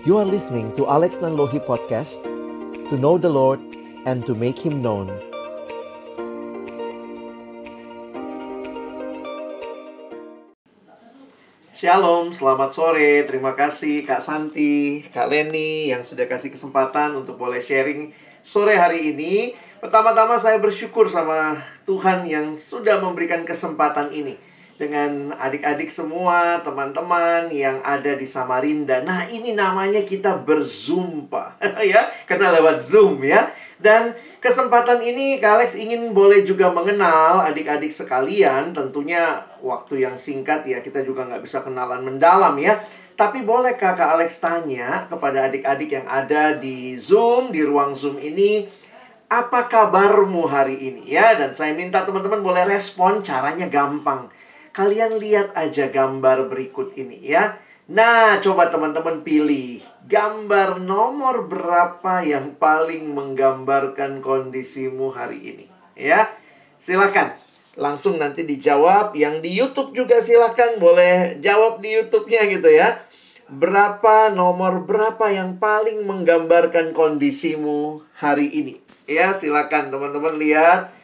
You are listening to Alex Nanlohi Podcast To know the Lord and to make Him known Shalom, selamat sore. Terima kasih Kak Santi, Kak Leni yang sudah kasih kesempatan untuk boleh sharing sore hari ini. Pertama-tama saya bersyukur sama Tuhan yang sudah memberikan kesempatan ini dengan adik-adik semua, teman-teman yang ada di Samarinda. Nah, ini namanya kita berzoom, Pak. ya, karena lewat Zoom ya. Dan kesempatan ini Kak Alex ingin boleh juga mengenal adik-adik sekalian. Tentunya waktu yang singkat ya, kita juga nggak bisa kenalan mendalam ya. Tapi boleh Kak Alex tanya kepada adik-adik yang ada di Zoom, di ruang Zoom ini, apa kabarmu hari ini ya? Dan saya minta teman-teman boleh respon, caranya gampang Kalian lihat aja gambar berikut ini ya. Nah, coba teman-teman pilih gambar nomor berapa yang paling menggambarkan kondisimu hari ini. Ya, silakan. Langsung nanti dijawab. Yang di YouTube juga silakan boleh jawab di YouTube-nya gitu ya. Berapa nomor berapa yang paling menggambarkan kondisimu hari ini? Ya, silakan teman-teman lihat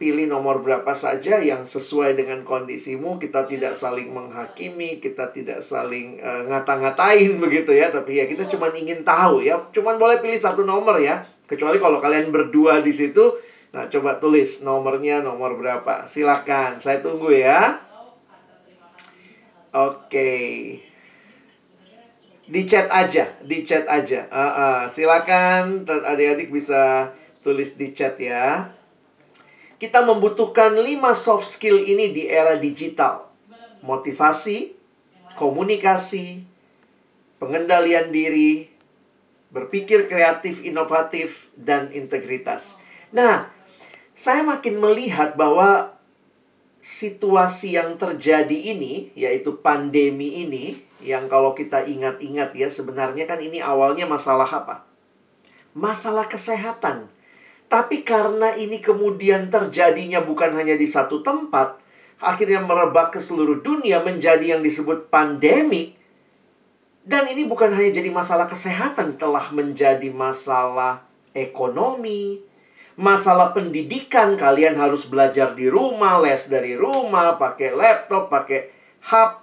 pilih nomor berapa saja yang sesuai dengan kondisimu. Kita tidak saling menghakimi, kita tidak saling uh, ngata-ngatain begitu ya. Tapi ya kita cuma ingin tahu ya. Cuman boleh pilih satu nomor ya. Kecuali kalau kalian berdua di situ. Nah, coba tulis nomornya nomor berapa. Silakan, saya tunggu ya. Oke. Di chat aja, di chat aja. Uh, uh, silakan adik-adik bisa tulis di chat ya. Kita membutuhkan lima soft skill ini di era digital. Motivasi, komunikasi, pengendalian diri, berpikir kreatif, inovatif, dan integritas. Nah, saya makin melihat bahwa situasi yang terjadi ini, yaitu pandemi ini, yang kalau kita ingat-ingat ya, sebenarnya kan ini awalnya masalah apa? Masalah kesehatan tapi karena ini kemudian terjadinya bukan hanya di satu tempat, akhirnya merebak ke seluruh dunia menjadi yang disebut pandemi. Dan ini bukan hanya jadi masalah kesehatan, telah menjadi masalah ekonomi, masalah pendidikan. Kalian harus belajar di rumah, les dari rumah, pakai laptop, pakai HP,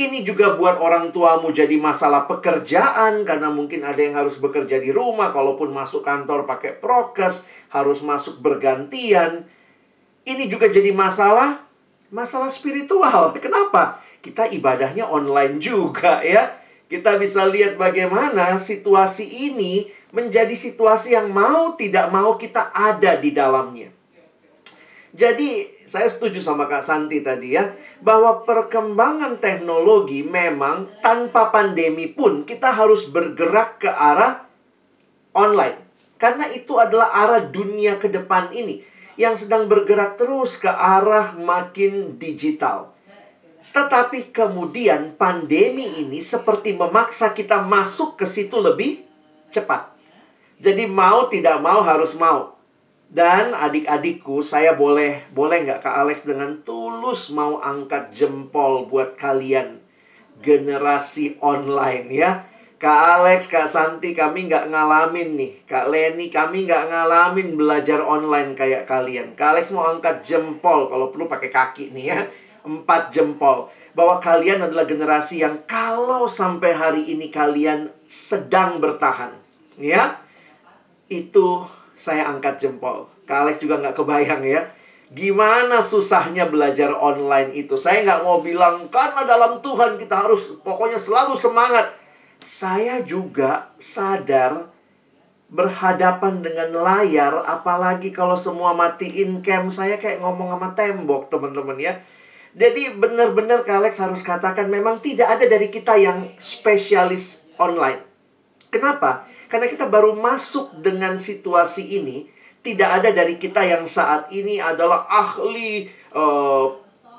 ini juga buat orang tuamu jadi masalah pekerjaan karena mungkin ada yang harus bekerja di rumah, kalaupun masuk kantor pakai prokes, harus masuk bergantian. Ini juga jadi masalah masalah spiritual. Kenapa? Kita ibadahnya online juga ya. Kita bisa lihat bagaimana situasi ini menjadi situasi yang mau tidak mau kita ada di dalamnya. Jadi saya setuju sama Kak Santi tadi ya bahwa perkembangan teknologi memang tanpa pandemi pun kita harus bergerak ke arah online. Karena itu adalah arah dunia ke depan ini yang sedang bergerak terus ke arah makin digital. Tetapi kemudian pandemi ini seperti memaksa kita masuk ke situ lebih cepat. Jadi mau tidak mau harus mau. Dan adik-adikku, saya boleh boleh nggak Kak Alex dengan tulus mau angkat jempol buat kalian generasi online ya. Kak Alex, Kak Santi, kami nggak ngalamin nih. Kak Leni, kami nggak ngalamin belajar online kayak kalian. Kak Alex mau angkat jempol, kalau perlu pakai kaki nih ya. Empat jempol. Bahwa kalian adalah generasi yang kalau sampai hari ini kalian sedang bertahan. Ya, itu saya angkat jempol. Kak Alex juga nggak kebayang ya. Gimana susahnya belajar online itu. Saya nggak mau bilang, karena dalam Tuhan kita harus pokoknya selalu semangat. Saya juga sadar berhadapan dengan layar, apalagi kalau semua matiin cam, saya kayak ngomong sama tembok, teman-teman ya. Jadi benar-benar Kak Alex harus katakan memang tidak ada dari kita yang spesialis online. Kenapa? Karena kita baru masuk dengan situasi ini, tidak ada dari kita yang saat ini adalah ahli uh,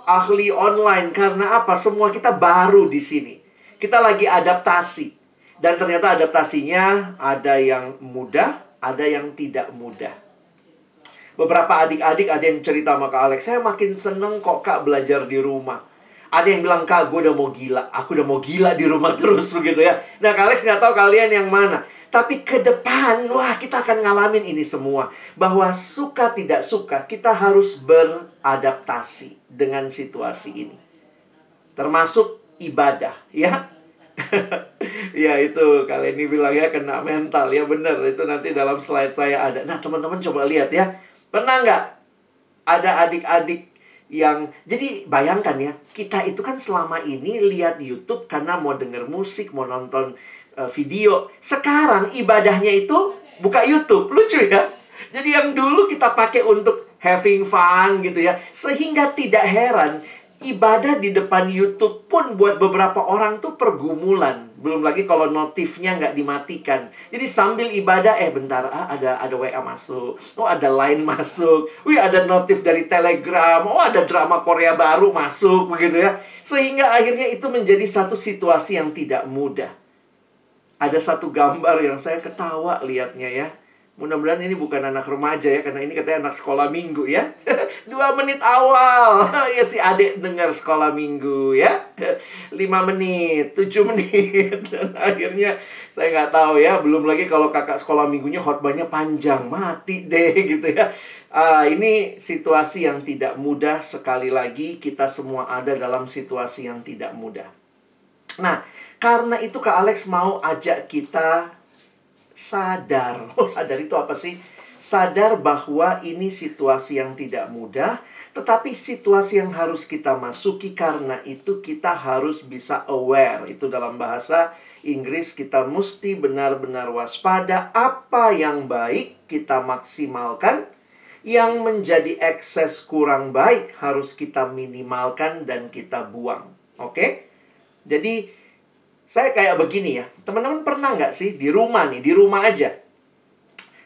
ahli online karena apa? Semua kita baru di sini. Kita lagi adaptasi. Dan ternyata adaptasinya ada yang mudah, ada yang tidak mudah. Beberapa adik-adik ada yang cerita sama Kak Alex, saya makin seneng kok Kak belajar di rumah. Ada yang bilang, Kak, gue udah mau gila. Aku udah mau gila di rumah terus begitu ya. Nah, kalian nggak tahu kalian yang mana. Tapi ke depan, wah kita akan ngalamin ini semua. Bahwa suka tidak suka, kita harus beradaptasi dengan situasi ini. Termasuk ibadah, ya. ya itu kalian ini bilang ya kena mental. Ya benar, itu nanti dalam slide saya ada. Nah teman-teman coba lihat ya. Pernah nggak ada adik-adik yang jadi bayangkan ya kita itu kan selama ini lihat YouTube karena mau denger musik mau nonton uh, video sekarang ibadahnya itu buka YouTube lucu ya jadi yang dulu kita pakai untuk having fun gitu ya sehingga tidak heran ibadah di depan YouTube pun buat beberapa orang tuh pergumulan. Belum lagi kalau notifnya nggak dimatikan. Jadi sambil ibadah, eh bentar, ah, ada ada WA masuk. Oh ada line masuk. Wih ada notif dari Telegram. Oh ada drama Korea baru masuk begitu ya. Sehingga akhirnya itu menjadi satu situasi yang tidak mudah. Ada satu gambar yang saya ketawa lihatnya ya Mudah-mudahan ini bukan anak remaja ya, karena ini katanya anak sekolah minggu ya. Dua menit awal, ya si adik dengar sekolah minggu ya. Lima menit, tujuh menit. Dan akhirnya saya nggak tahu ya, belum lagi kalau kakak sekolah minggunya khotbahnya panjang, mati deh gitu ya. Uh, ini situasi yang tidak mudah sekali lagi, kita semua ada dalam situasi yang tidak mudah. Nah, karena itu Kak Alex mau ajak kita sadar. Oh, sadar itu apa sih? Sadar bahwa ini situasi yang tidak mudah, tetapi situasi yang harus kita masuki karena itu kita harus bisa aware. Itu dalam bahasa Inggris kita mesti benar-benar waspada apa yang baik kita maksimalkan, yang menjadi ekses kurang baik harus kita minimalkan dan kita buang. Oke? Jadi saya kayak begini ya. Teman-teman pernah nggak sih di rumah nih, di rumah aja.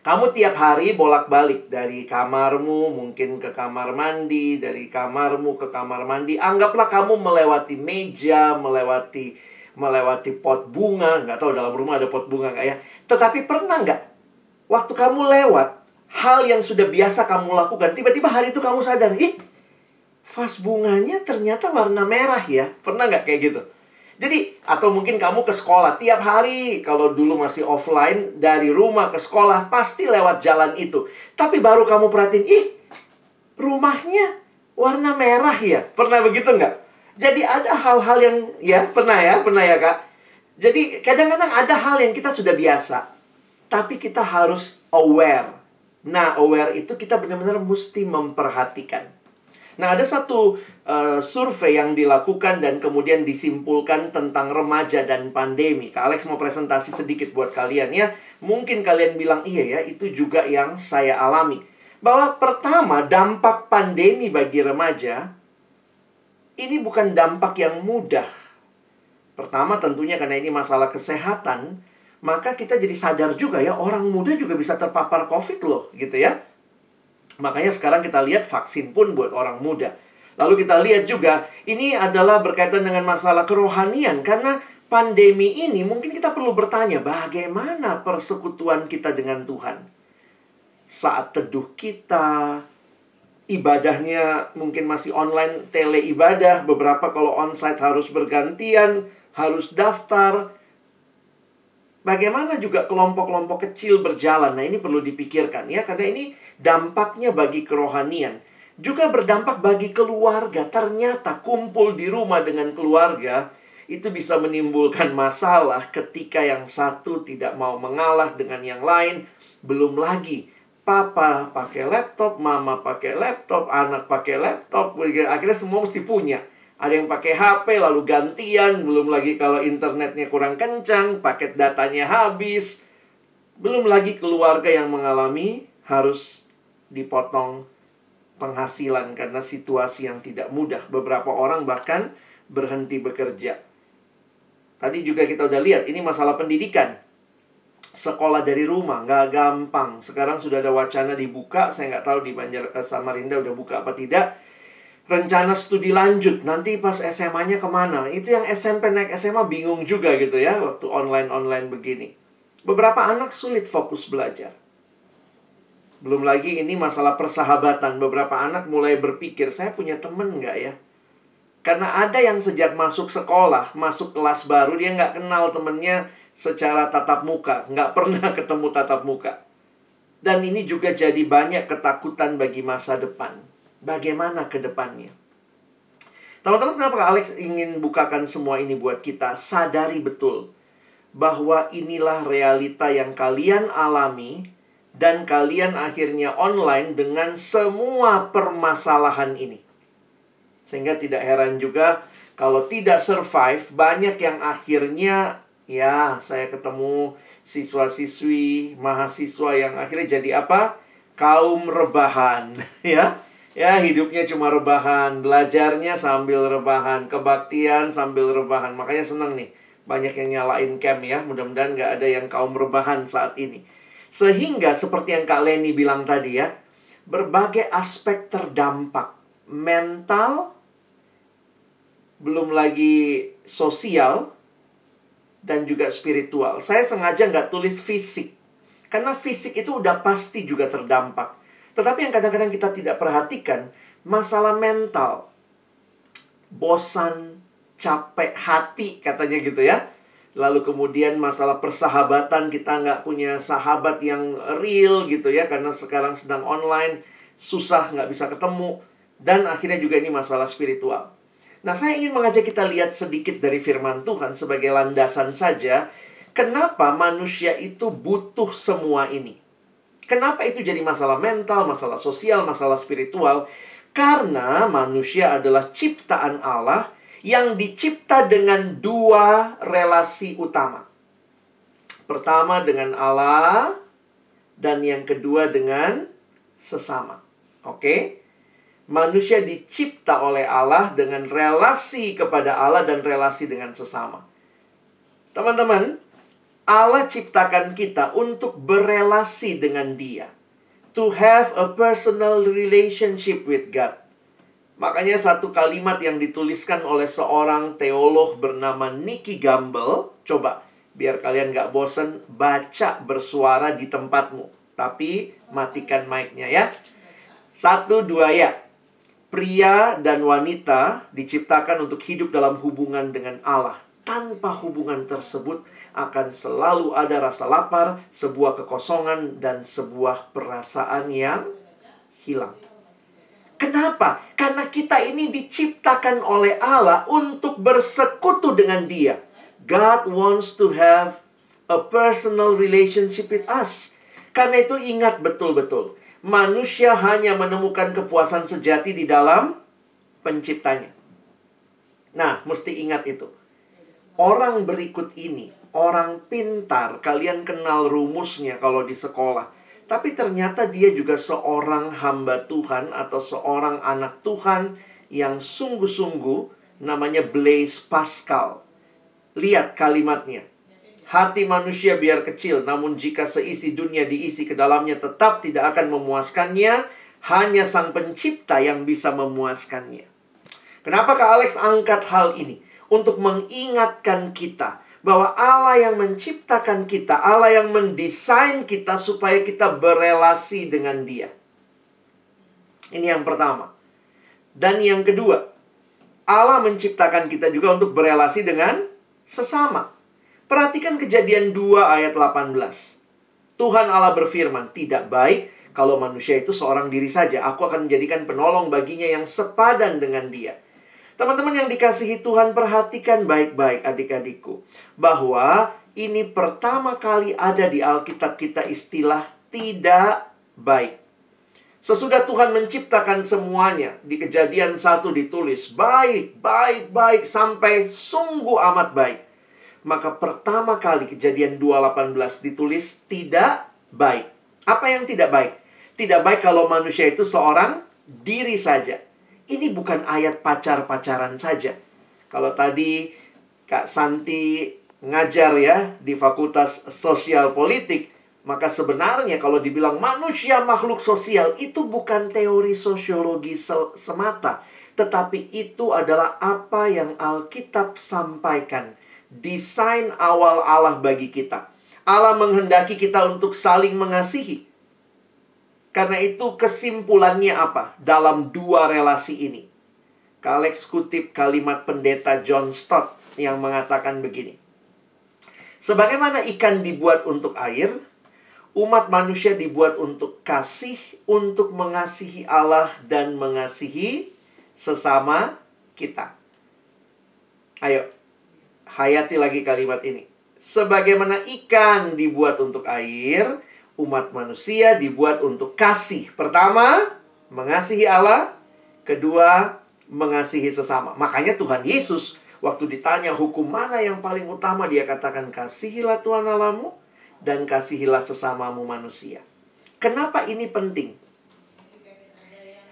Kamu tiap hari bolak-balik dari kamarmu mungkin ke kamar mandi, dari kamarmu ke kamar mandi. Anggaplah kamu melewati meja, melewati melewati pot bunga. Nggak tahu dalam rumah ada pot bunga nggak ya. Tetapi pernah nggak waktu kamu lewat hal yang sudah biasa kamu lakukan, tiba-tiba hari itu kamu sadar, ih, vas bunganya ternyata warna merah ya. Pernah nggak kayak gitu? Jadi, atau mungkin kamu ke sekolah tiap hari, kalau dulu masih offline, dari rumah ke sekolah, pasti lewat jalan itu. Tapi baru kamu perhatiin, ih, rumahnya warna merah ya? Pernah begitu nggak? Jadi ada hal-hal yang, ya, pernah ya, pernah ya kak? Jadi kadang-kadang ada hal yang kita sudah biasa, tapi kita harus aware. Nah, aware itu kita benar-benar mesti memperhatikan. Nah, ada satu uh, survei yang dilakukan dan kemudian disimpulkan tentang remaja dan pandemi. Kak Alex mau presentasi sedikit buat kalian ya. Mungkin kalian bilang, iya ya, itu juga yang saya alami. Bahwa pertama, dampak pandemi bagi remaja, ini bukan dampak yang mudah. Pertama tentunya karena ini masalah kesehatan, maka kita jadi sadar juga ya, orang muda juga bisa terpapar COVID loh, gitu ya. Makanya sekarang kita lihat vaksin pun buat orang muda. Lalu kita lihat juga ini adalah berkaitan dengan masalah kerohanian karena pandemi ini mungkin kita perlu bertanya bagaimana persekutuan kita dengan Tuhan. Saat teduh kita, ibadahnya mungkin masih online tele ibadah, beberapa kalau onsite harus bergantian, harus daftar. Bagaimana juga kelompok-kelompok kecil berjalan? Nah, ini perlu dipikirkan ya karena ini dampaknya bagi kerohanian juga berdampak bagi keluarga. Ternyata kumpul di rumah dengan keluarga itu bisa menimbulkan masalah ketika yang satu tidak mau mengalah dengan yang lain. Belum lagi papa pakai laptop, mama pakai laptop, anak pakai laptop, akhirnya semua mesti punya. Ada yang pakai HP lalu gantian, belum lagi kalau internetnya kurang kencang, paket datanya habis. Belum lagi keluarga yang mengalami harus dipotong penghasilan karena situasi yang tidak mudah. Beberapa orang bahkan berhenti bekerja. Tadi juga kita udah lihat, ini masalah pendidikan. Sekolah dari rumah, nggak gampang. Sekarang sudah ada wacana dibuka, saya nggak tahu di Banjar eh, Samarinda udah buka apa tidak. Rencana studi lanjut, nanti pas SMA-nya ke mana? Itu yang SMP naik SMA bingung juga gitu ya, waktu online-online begini. Beberapa anak sulit fokus belajar belum lagi ini masalah persahabatan. Beberapa anak mulai berpikir, saya punya temen nggak ya? Karena ada yang sejak masuk sekolah, masuk kelas baru, dia nggak kenal temennya secara tatap muka. Nggak pernah ketemu tatap muka. Dan ini juga jadi banyak ketakutan bagi masa depan. Bagaimana ke depannya? Teman-teman, kenapa Alex ingin bukakan semua ini buat kita? Sadari betul bahwa inilah realita yang kalian alami dan kalian akhirnya online dengan semua permasalahan ini. Sehingga tidak heran juga kalau tidak survive, banyak yang akhirnya ya saya ketemu siswa-siswi, mahasiswa yang akhirnya jadi apa? Kaum rebahan, ya. Ya, hidupnya cuma rebahan, belajarnya sambil rebahan, kebaktian sambil rebahan. Makanya senang nih, banyak yang nyalain camp ya. Mudah-mudahan nggak ada yang kaum rebahan saat ini. Sehingga seperti yang Kak Leni bilang tadi ya, berbagai aspek terdampak. Mental, belum lagi sosial, dan juga spiritual. Saya sengaja nggak tulis fisik. Karena fisik itu udah pasti juga terdampak tetapi yang kadang-kadang kita tidak perhatikan, masalah mental. Bosan, capek hati katanya gitu ya. Lalu kemudian masalah persahabatan, kita nggak punya sahabat yang real gitu ya. Karena sekarang sedang online, susah nggak bisa ketemu. Dan akhirnya juga ini masalah spiritual. Nah, saya ingin mengajak kita lihat sedikit dari firman Tuhan sebagai landasan saja. Kenapa manusia itu butuh semua ini? Kenapa itu jadi masalah mental, masalah sosial, masalah spiritual? Karena manusia adalah ciptaan Allah yang dicipta dengan dua relasi utama. Pertama dengan Allah dan yang kedua dengan sesama. Oke? Manusia dicipta oleh Allah dengan relasi kepada Allah dan relasi dengan sesama. Teman-teman, Allah ciptakan kita untuk berelasi dengan Dia. To have a personal relationship with God. Makanya satu kalimat yang dituliskan oleh seorang teolog bernama Nicky Gamble. Coba, biar kalian gak bosen, baca bersuara di tempatmu. Tapi matikan mic-nya ya. Satu, dua ya. Pria dan wanita diciptakan untuk hidup dalam hubungan dengan Allah. Tanpa hubungan tersebut, akan selalu ada rasa lapar, sebuah kekosongan, dan sebuah perasaan yang hilang. Kenapa? Karena kita ini diciptakan oleh Allah untuk bersekutu dengan Dia. God wants to have a personal relationship with us. Karena itu ingat betul-betul. Manusia hanya menemukan kepuasan sejati di dalam penciptanya. Nah, mesti ingat itu. Orang berikut ini orang pintar. Kalian kenal rumusnya kalau di sekolah. Tapi ternyata dia juga seorang hamba Tuhan atau seorang anak Tuhan yang sungguh-sungguh namanya Blaise Pascal. Lihat kalimatnya. Hati manusia biar kecil, namun jika seisi dunia diisi ke dalamnya tetap tidak akan memuaskannya, hanya sang pencipta yang bisa memuaskannya. Kenapa Kak Alex angkat hal ini? Untuk mengingatkan kita bahwa Allah yang menciptakan kita, Allah yang mendesain kita supaya kita berelasi dengan Dia. Ini yang pertama. Dan yang kedua, Allah menciptakan kita juga untuk berelasi dengan sesama. Perhatikan kejadian 2 ayat 18. Tuhan Allah berfirman, tidak baik kalau manusia itu seorang diri saja. Aku akan menjadikan penolong baginya yang sepadan dengan dia. Teman-teman yang dikasihi Tuhan, perhatikan baik-baik adik-adikku. Bahwa ini pertama kali ada di Alkitab kita istilah tidak baik. Sesudah Tuhan menciptakan semuanya, di kejadian satu ditulis, baik, baik, baik, sampai sungguh amat baik. Maka pertama kali kejadian 2.18 ditulis tidak baik. Apa yang tidak baik? Tidak baik kalau manusia itu seorang diri saja. Ini bukan ayat pacar-pacaran saja. Kalau tadi Kak Santi ngajar ya di Fakultas Sosial Politik, maka sebenarnya kalau dibilang manusia makhluk sosial itu bukan teori sosiologi semata, tetapi itu adalah apa yang Alkitab sampaikan. Desain awal Allah bagi kita. Allah menghendaki kita untuk saling mengasihi. Karena itu kesimpulannya apa dalam dua relasi ini? Kak Alex kutip kalimat pendeta John Stott yang mengatakan begini. Sebagaimana ikan dibuat untuk air, umat manusia dibuat untuk kasih, untuk mengasihi Allah dan mengasihi sesama kita. Ayo, hayati lagi kalimat ini. Sebagaimana ikan dibuat untuk air, umat manusia dibuat untuk kasih. Pertama, mengasihi Allah. Kedua, mengasihi sesama. Makanya Tuhan Yesus waktu ditanya hukum mana yang paling utama dia katakan kasihilah Tuhan Allahmu dan kasihilah sesamamu manusia. Kenapa ini penting?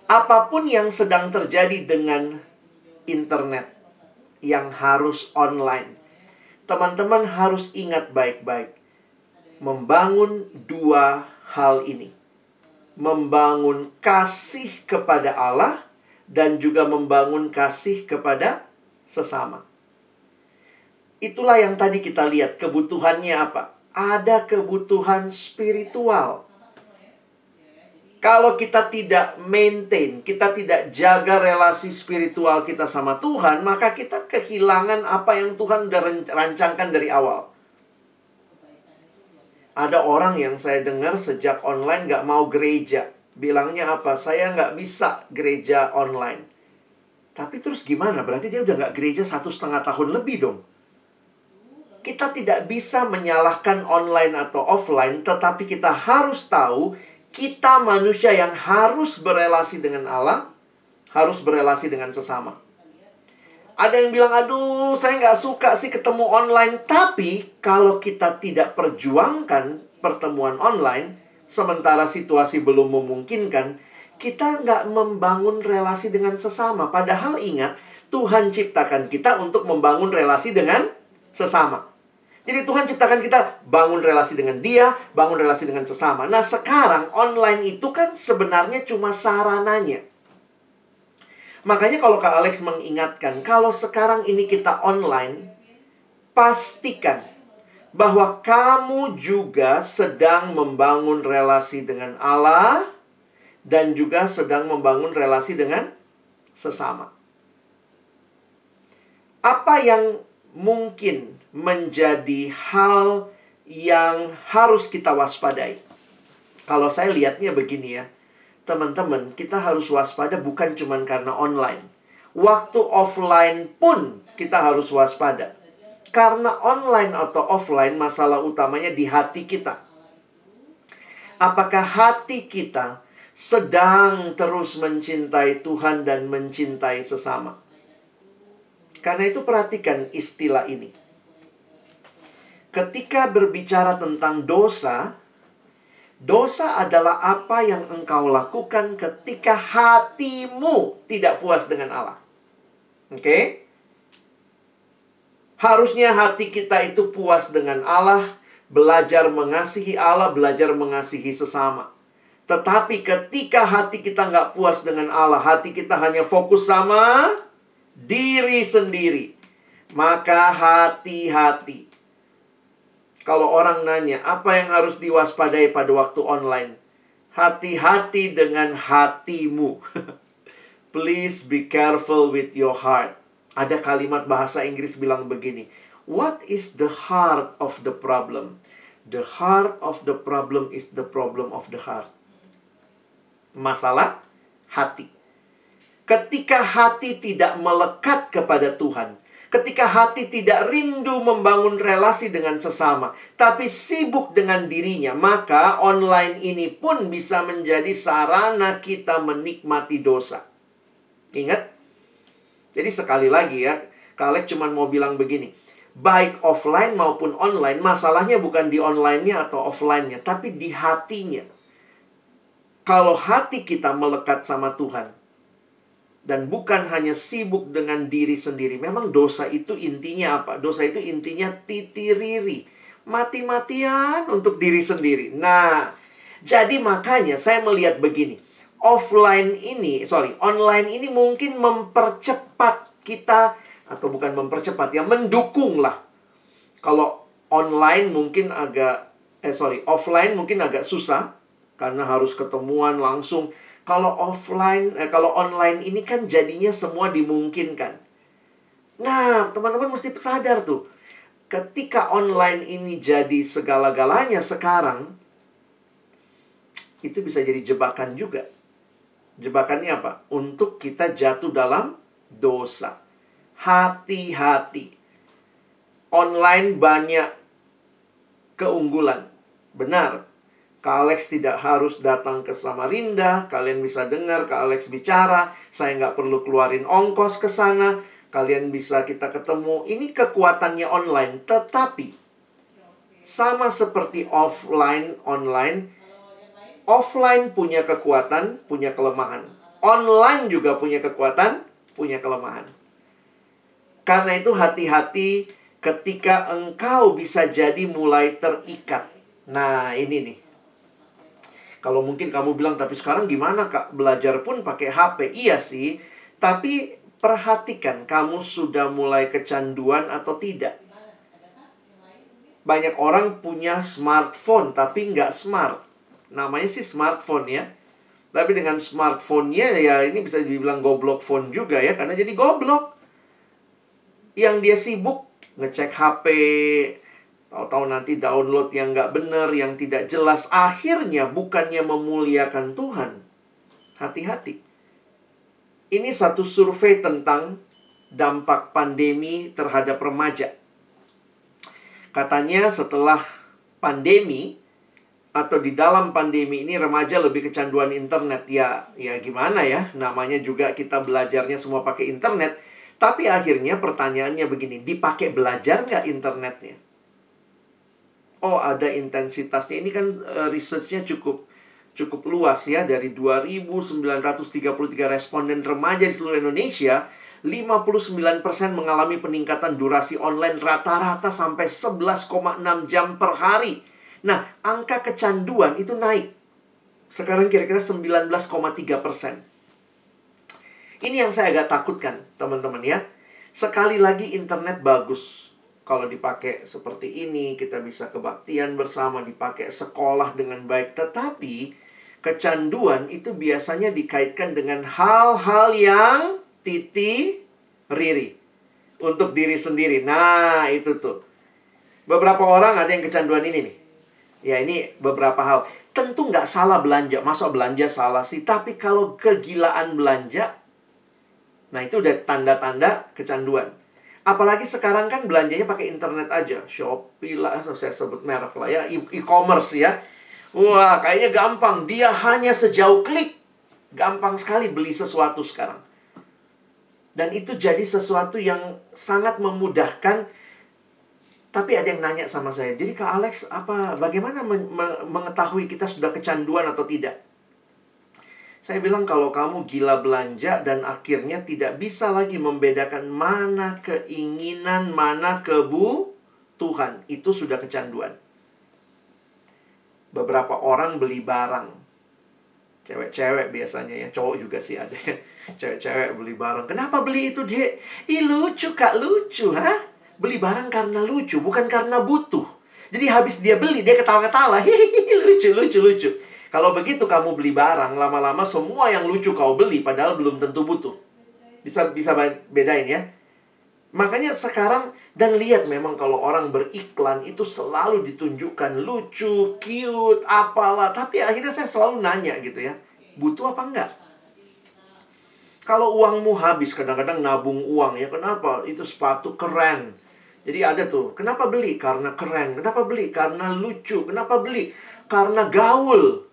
Apa pun yang sedang terjadi dengan internet yang harus online. Teman-teman harus ingat baik-baik. Membangun dua hal ini. Membangun kasih kepada Allah dan juga membangun kasih kepada sesama. Itulah yang tadi kita lihat kebutuhannya apa? Ada kebutuhan spiritual. Kalau kita tidak maintain, kita tidak jaga relasi spiritual kita sama Tuhan, maka kita kehilangan apa yang Tuhan sudah rancangkan dari awal. Ada orang yang saya dengar sejak online gak mau gereja. Bilangnya apa? Saya nggak bisa gereja online. Tapi terus gimana? Berarti dia udah nggak gereja satu setengah tahun lebih dong. Kita tidak bisa menyalahkan online atau offline, tetapi kita harus tahu kita manusia yang harus berelasi dengan Allah, harus berelasi dengan sesama. Ada yang bilang, aduh saya nggak suka sih ketemu online. Tapi kalau kita tidak perjuangkan pertemuan online, sementara situasi belum memungkinkan, kita nggak membangun relasi dengan sesama. Padahal ingat, Tuhan ciptakan kita untuk membangun relasi dengan sesama. Jadi Tuhan ciptakan kita bangun relasi dengan dia, bangun relasi dengan sesama. Nah sekarang online itu kan sebenarnya cuma sarananya. Makanya kalau Kak Alex mengingatkan, kalau sekarang ini kita online, pastikan bahwa kamu juga sedang membangun relasi dengan Allah dan juga sedang membangun relasi dengan sesama. Apa yang mungkin menjadi hal yang harus kita waspadai? Kalau saya lihatnya begini ya, teman-teman, kita harus waspada bukan cuma karena online. Waktu offline pun kita harus waspada karena online atau offline masalah utamanya di hati kita. Apakah hati kita sedang terus mencintai Tuhan dan mencintai sesama? Karena itu perhatikan istilah ini. Ketika berbicara tentang dosa, dosa adalah apa yang engkau lakukan ketika hatimu tidak puas dengan Allah. Oke? Okay? Harusnya hati kita itu puas dengan Allah, belajar mengasihi Allah, belajar mengasihi sesama. Tetapi ketika hati kita nggak puas dengan Allah, hati kita hanya fokus sama diri sendiri. Maka hati-hati. Kalau orang nanya, apa yang harus diwaspadai pada waktu online? Hati-hati dengan hatimu. Please be careful with your heart. Ada kalimat bahasa Inggris bilang begini, What is the heart of the problem? The heart of the problem is the problem of the heart. Masalah hati. Ketika hati tidak melekat kepada Tuhan, ketika hati tidak rindu membangun relasi dengan sesama, tapi sibuk dengan dirinya, maka online ini pun bisa menjadi sarana kita menikmati dosa. Ingat, jadi sekali lagi ya, Kalek cuma mau bilang begini. Baik offline maupun online, masalahnya bukan di online-nya atau offline-nya, tapi di hatinya. Kalau hati kita melekat sama Tuhan, dan bukan hanya sibuk dengan diri sendiri. Memang dosa itu intinya apa? Dosa itu intinya titiriri. Mati-matian untuk diri sendiri. Nah, jadi makanya saya melihat begini offline ini, sorry, online ini mungkin mempercepat kita atau bukan mempercepat ya, mendukung lah. Kalau online mungkin agak eh sorry, offline mungkin agak susah karena harus ketemuan langsung. Kalau offline, eh, kalau online ini kan jadinya semua dimungkinkan. Nah, teman-teman mesti sadar tuh. Ketika online ini jadi segala-galanya sekarang, itu bisa jadi jebakan juga. Jebakannya apa? Untuk kita jatuh dalam dosa. Hati-hati. Online banyak keunggulan. Benar, Kak Alex tidak harus datang ke Samarinda. Kalian bisa dengar Kak Alex bicara. Saya nggak perlu keluarin ongkos ke sana. Kalian bisa kita ketemu. Ini kekuatannya online. Tetapi, sama seperti offline, online. Offline punya kekuatan, punya kelemahan. Online juga punya kekuatan, punya kelemahan. Karena itu hati-hati ketika engkau bisa jadi mulai terikat. Nah, ini nih kalau mungkin kamu bilang, tapi sekarang gimana kak? Belajar pun pakai HP. Iya sih. Tapi perhatikan, kamu sudah mulai kecanduan atau tidak. Banyak orang punya smartphone, tapi nggak smart. Namanya sih smartphone ya. Tapi dengan smartphone-nya ya ini bisa dibilang goblok phone juga ya. Karena jadi goblok. Yang dia sibuk ngecek HP, Tahu-tahu nanti download yang nggak benar, yang tidak jelas. Akhirnya bukannya memuliakan Tuhan. Hati-hati. Ini satu survei tentang dampak pandemi terhadap remaja. Katanya setelah pandemi atau di dalam pandemi ini remaja lebih kecanduan internet ya ya gimana ya namanya juga kita belajarnya semua pakai internet tapi akhirnya pertanyaannya begini dipakai belajar nggak internetnya oh ada intensitasnya. Ini kan uh, researchnya cukup cukup luas ya dari 2.933 responden remaja di seluruh Indonesia. 59% mengalami peningkatan durasi online rata-rata sampai 11,6 jam per hari. Nah, angka kecanduan itu naik. Sekarang kira-kira 19,3 persen. Ini yang saya agak takutkan, teman-teman ya. Sekali lagi internet bagus kalau dipakai seperti ini, kita bisa kebaktian bersama, dipakai sekolah dengan baik. Tetapi, kecanduan itu biasanya dikaitkan dengan hal-hal yang titi riri. Untuk diri sendiri. Nah, itu tuh. Beberapa orang ada yang kecanduan ini nih. Ya, ini beberapa hal. Tentu nggak salah belanja. Masa belanja salah sih? Tapi kalau kegilaan belanja, nah itu udah tanda-tanda kecanduan. Apalagi sekarang kan belanjanya pakai internet aja. Shopee lah, saya sebut merek lah ya. E-commerce ya. Wah, kayaknya gampang. Dia hanya sejauh klik. Gampang sekali beli sesuatu sekarang. Dan itu jadi sesuatu yang sangat memudahkan. Tapi ada yang nanya sama saya, jadi Kak Alex, apa bagaimana mengetahui kita sudah kecanduan atau tidak? Saya bilang kalau kamu gila belanja dan akhirnya tidak bisa lagi membedakan mana keinginan, mana kebu Tuhan, itu sudah kecanduan. Beberapa orang beli barang. Cewek-cewek biasanya ya, cowok juga sih ada. Cewek-cewek beli barang. Kenapa beli itu, Dek? Ih, lucu, Kak, lucu, ha? Beli barang karena lucu, bukan karena butuh. Jadi habis dia beli, dia ketawa-ketawa. Hihihi, lucu, lucu, lucu. Kalau begitu kamu beli barang, lama-lama semua yang lucu kau beli padahal belum tentu butuh. Bisa bisa bedain ya. Makanya sekarang dan lihat memang kalau orang beriklan itu selalu ditunjukkan lucu, cute, apalah. Tapi akhirnya saya selalu nanya gitu ya. Butuh apa enggak? Kalau uangmu habis, kadang-kadang nabung uang ya. Kenapa? Itu sepatu keren. Jadi ada tuh, kenapa beli? Karena keren. Kenapa beli? Karena lucu. Kenapa beli? Karena gaul.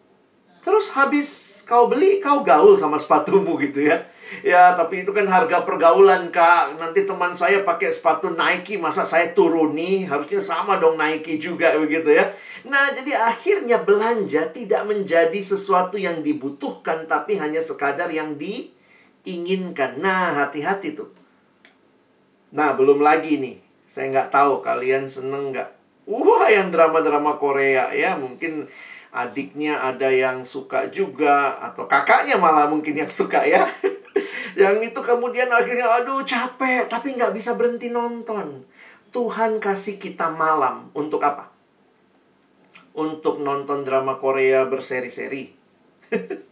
Terus habis kau beli, kau gaul sama sepatumu gitu ya. Ya, tapi itu kan harga pergaulan, Kak. Nanti teman saya pakai sepatu Nike, masa saya turuni? Harusnya sama dong Nike juga begitu ya. Nah, jadi akhirnya belanja tidak menjadi sesuatu yang dibutuhkan, tapi hanya sekadar yang diinginkan. Nah, hati-hati tuh. Nah, belum lagi nih. Saya nggak tahu kalian seneng nggak. Wah, yang drama-drama Korea ya. Mungkin adiknya ada yang suka juga atau kakaknya malah mungkin yang suka ya yang itu kemudian akhirnya aduh capek tapi nggak bisa berhenti nonton Tuhan kasih kita malam untuk apa untuk nonton drama Korea berseri-seri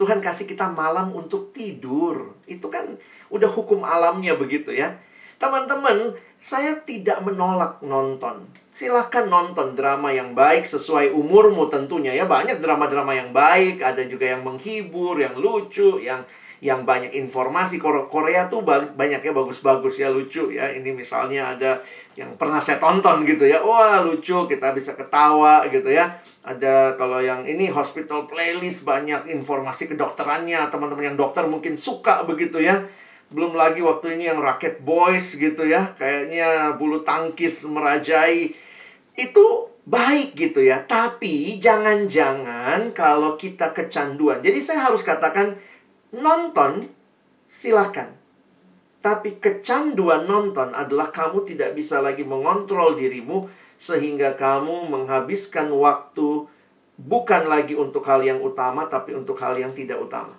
Tuhan kasih kita malam untuk tidur. Itu kan udah hukum alamnya begitu ya. Teman-teman, saya tidak menolak nonton. Silahkan nonton drama yang baik sesuai umurmu tentunya ya. Banyak drama-drama yang baik, ada juga yang menghibur, yang lucu, yang yang banyak informasi. Korea tuh banyak ya bagus-bagus ya lucu ya. Ini misalnya ada yang pernah saya tonton gitu ya. Wah lucu kita bisa ketawa gitu ya. Ada kalau yang ini hospital playlist banyak informasi kedokterannya. Teman-teman yang dokter mungkin suka begitu ya. Belum lagi waktu ini yang raket boys gitu ya. Kayaknya bulu tangkis merajai itu baik gitu ya tapi jangan-jangan kalau kita kecanduan jadi saya harus katakan Nonton, silakan. Tapi kecanduan nonton adalah kamu tidak bisa lagi mengontrol dirimu sehingga kamu menghabiskan waktu bukan lagi untuk hal yang utama tapi untuk hal yang tidak utama.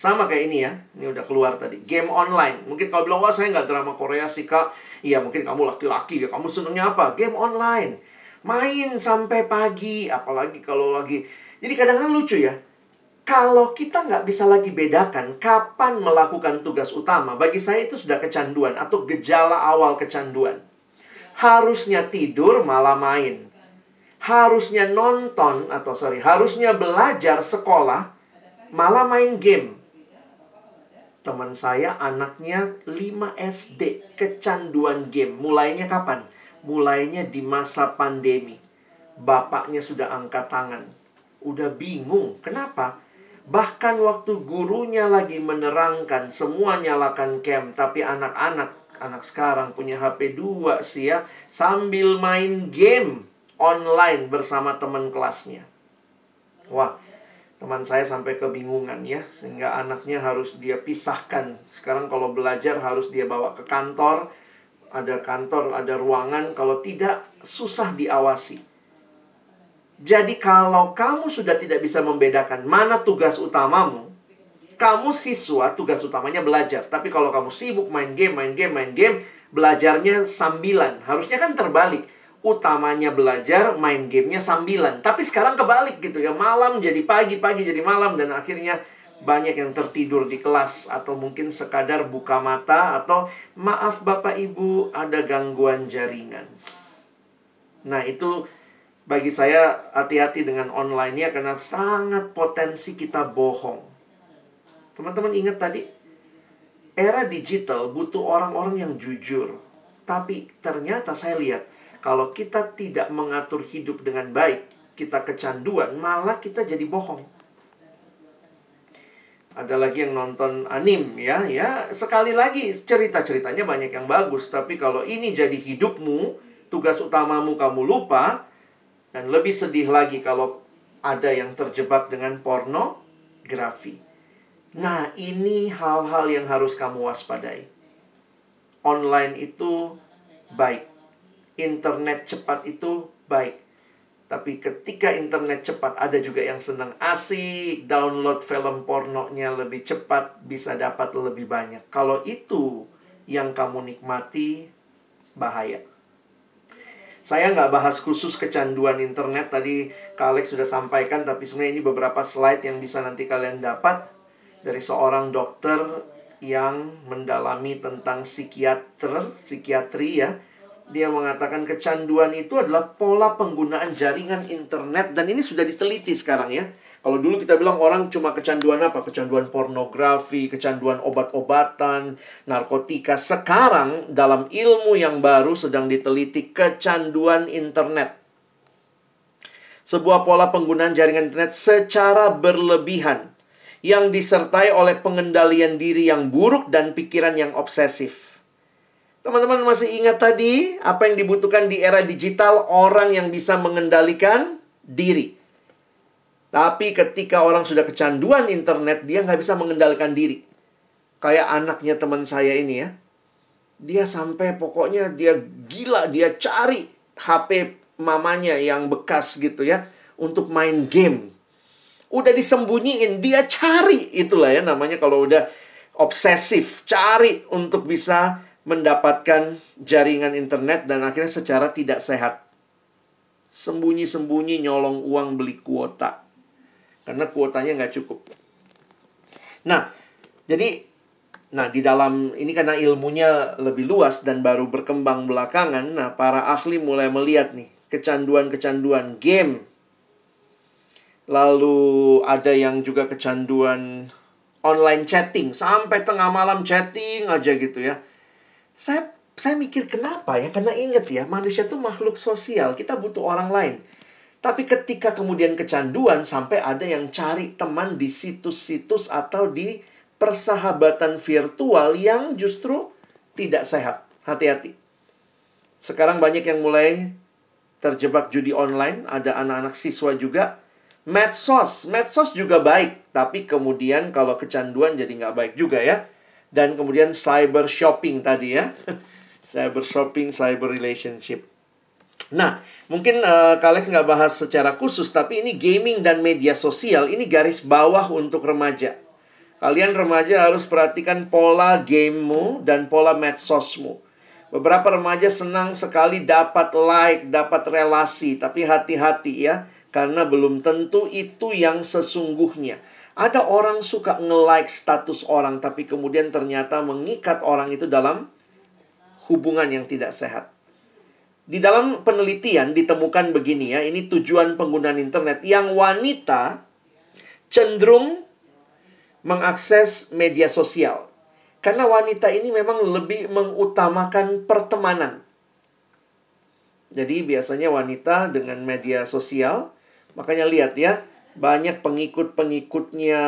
Sama kayak ini ya, ini udah keluar tadi. Game online. Mungkin kalau bilang, wah saya nggak drama Korea sih kak. Iya mungkin kamu laki-laki ya, kamu senengnya apa? Game online. Main sampai pagi, apalagi kalau lagi... Jadi kadang-kadang lucu ya, kalau kita nggak bisa lagi bedakan kapan melakukan tugas utama, bagi saya itu sudah kecanduan atau gejala awal kecanduan. Harusnya tidur malah main. Harusnya nonton atau sorry, harusnya belajar sekolah malah main game. Teman saya anaknya 5 SD kecanduan game. Mulainya kapan? Mulainya di masa pandemi. Bapaknya sudah angkat tangan. Udah bingung. Kenapa? Bahkan waktu gurunya lagi menerangkan semua nyalakan cam, tapi anak-anak anak sekarang punya HP 2 sih ya, sambil main game online bersama teman kelasnya. Wah, teman saya sampai kebingungan ya, sehingga anaknya harus dia pisahkan. Sekarang kalau belajar harus dia bawa ke kantor, ada kantor, ada ruangan, kalau tidak susah diawasi. Jadi kalau kamu sudah tidak bisa membedakan mana tugas utamamu, kamu siswa tugas utamanya belajar. Tapi kalau kamu sibuk main game, main game, main game, belajarnya sambilan. Harusnya kan terbalik. Utamanya belajar, main gamenya sambilan. Tapi sekarang kebalik gitu ya. Malam jadi pagi, pagi jadi malam. Dan akhirnya banyak yang tertidur di kelas. Atau mungkin sekadar buka mata. Atau maaf Bapak Ibu ada gangguan jaringan. Nah itu bagi saya hati-hati dengan online-nya karena sangat potensi kita bohong. Teman-teman ingat tadi, era digital butuh orang-orang yang jujur. Tapi ternyata saya lihat, kalau kita tidak mengatur hidup dengan baik, kita kecanduan, malah kita jadi bohong. Ada lagi yang nonton anim ya, ya sekali lagi cerita-ceritanya banyak yang bagus, tapi kalau ini jadi hidupmu, tugas utamamu kamu lupa, dan lebih sedih lagi kalau ada yang terjebak dengan pornografi. Nah, ini hal-hal yang harus kamu waspadai. Online itu baik. Internet cepat itu baik. Tapi ketika internet cepat ada juga yang senang asik, download film pornonya lebih cepat, bisa dapat lebih banyak. Kalau itu yang kamu nikmati, bahaya. Saya nggak bahas khusus kecanduan internet tadi Kak Alex sudah sampaikan tapi sebenarnya ini beberapa slide yang bisa nanti kalian dapat dari seorang dokter yang mendalami tentang psikiater, psikiatri ya. Dia mengatakan kecanduan itu adalah pola penggunaan jaringan internet dan ini sudah diteliti sekarang ya. Kalau dulu kita bilang orang cuma kecanduan apa? Kecanduan pornografi, kecanduan obat-obatan, narkotika. Sekarang dalam ilmu yang baru sedang diteliti kecanduan internet. Sebuah pola penggunaan jaringan internet secara berlebihan yang disertai oleh pengendalian diri yang buruk dan pikiran yang obsesif. Teman-teman masih ingat tadi apa yang dibutuhkan di era digital orang yang bisa mengendalikan diri. Tapi ketika orang sudah kecanduan internet, dia nggak bisa mengendalikan diri. Kayak anaknya teman saya ini ya. Dia sampai pokoknya dia gila, dia cari HP mamanya yang bekas gitu ya. Untuk main game. Udah disembunyiin, dia cari. Itulah ya namanya kalau udah obsesif. Cari untuk bisa mendapatkan jaringan internet dan akhirnya secara tidak sehat. Sembunyi-sembunyi nyolong uang beli kuota karena kuotanya nggak cukup. Nah, jadi Nah, di dalam ini karena ilmunya lebih luas dan baru berkembang belakangan, nah para ahli mulai melihat nih kecanduan-kecanduan game. Lalu ada yang juga kecanduan online chatting sampai tengah malam chatting aja gitu ya. Saya saya mikir kenapa ya? Karena inget ya, manusia tuh makhluk sosial, kita butuh orang lain. Tapi ketika kemudian kecanduan sampai ada yang cari teman di situs-situs atau di persahabatan virtual yang justru tidak sehat. Hati-hati. Sekarang banyak yang mulai terjebak judi online, ada anak-anak siswa juga. Medsos, medsos juga baik, tapi kemudian kalau kecanduan jadi nggak baik juga ya. Dan kemudian cyber shopping tadi ya. cyber shopping, cyber relationship. Nah, mungkin uh, Kalex nggak bahas secara khusus, tapi ini gaming dan media sosial, ini garis bawah untuk remaja. Kalian remaja harus perhatikan pola gamemu dan pola medsosmu. Beberapa remaja senang sekali dapat like, dapat relasi, tapi hati-hati ya, karena belum tentu itu yang sesungguhnya. Ada orang suka nge-like status orang, tapi kemudian ternyata mengikat orang itu dalam hubungan yang tidak sehat. Di dalam penelitian ditemukan begini ya, ini tujuan penggunaan internet yang wanita cenderung mengakses media sosial. Karena wanita ini memang lebih mengutamakan pertemanan. Jadi biasanya wanita dengan media sosial, makanya lihat ya, banyak pengikut-pengikutnya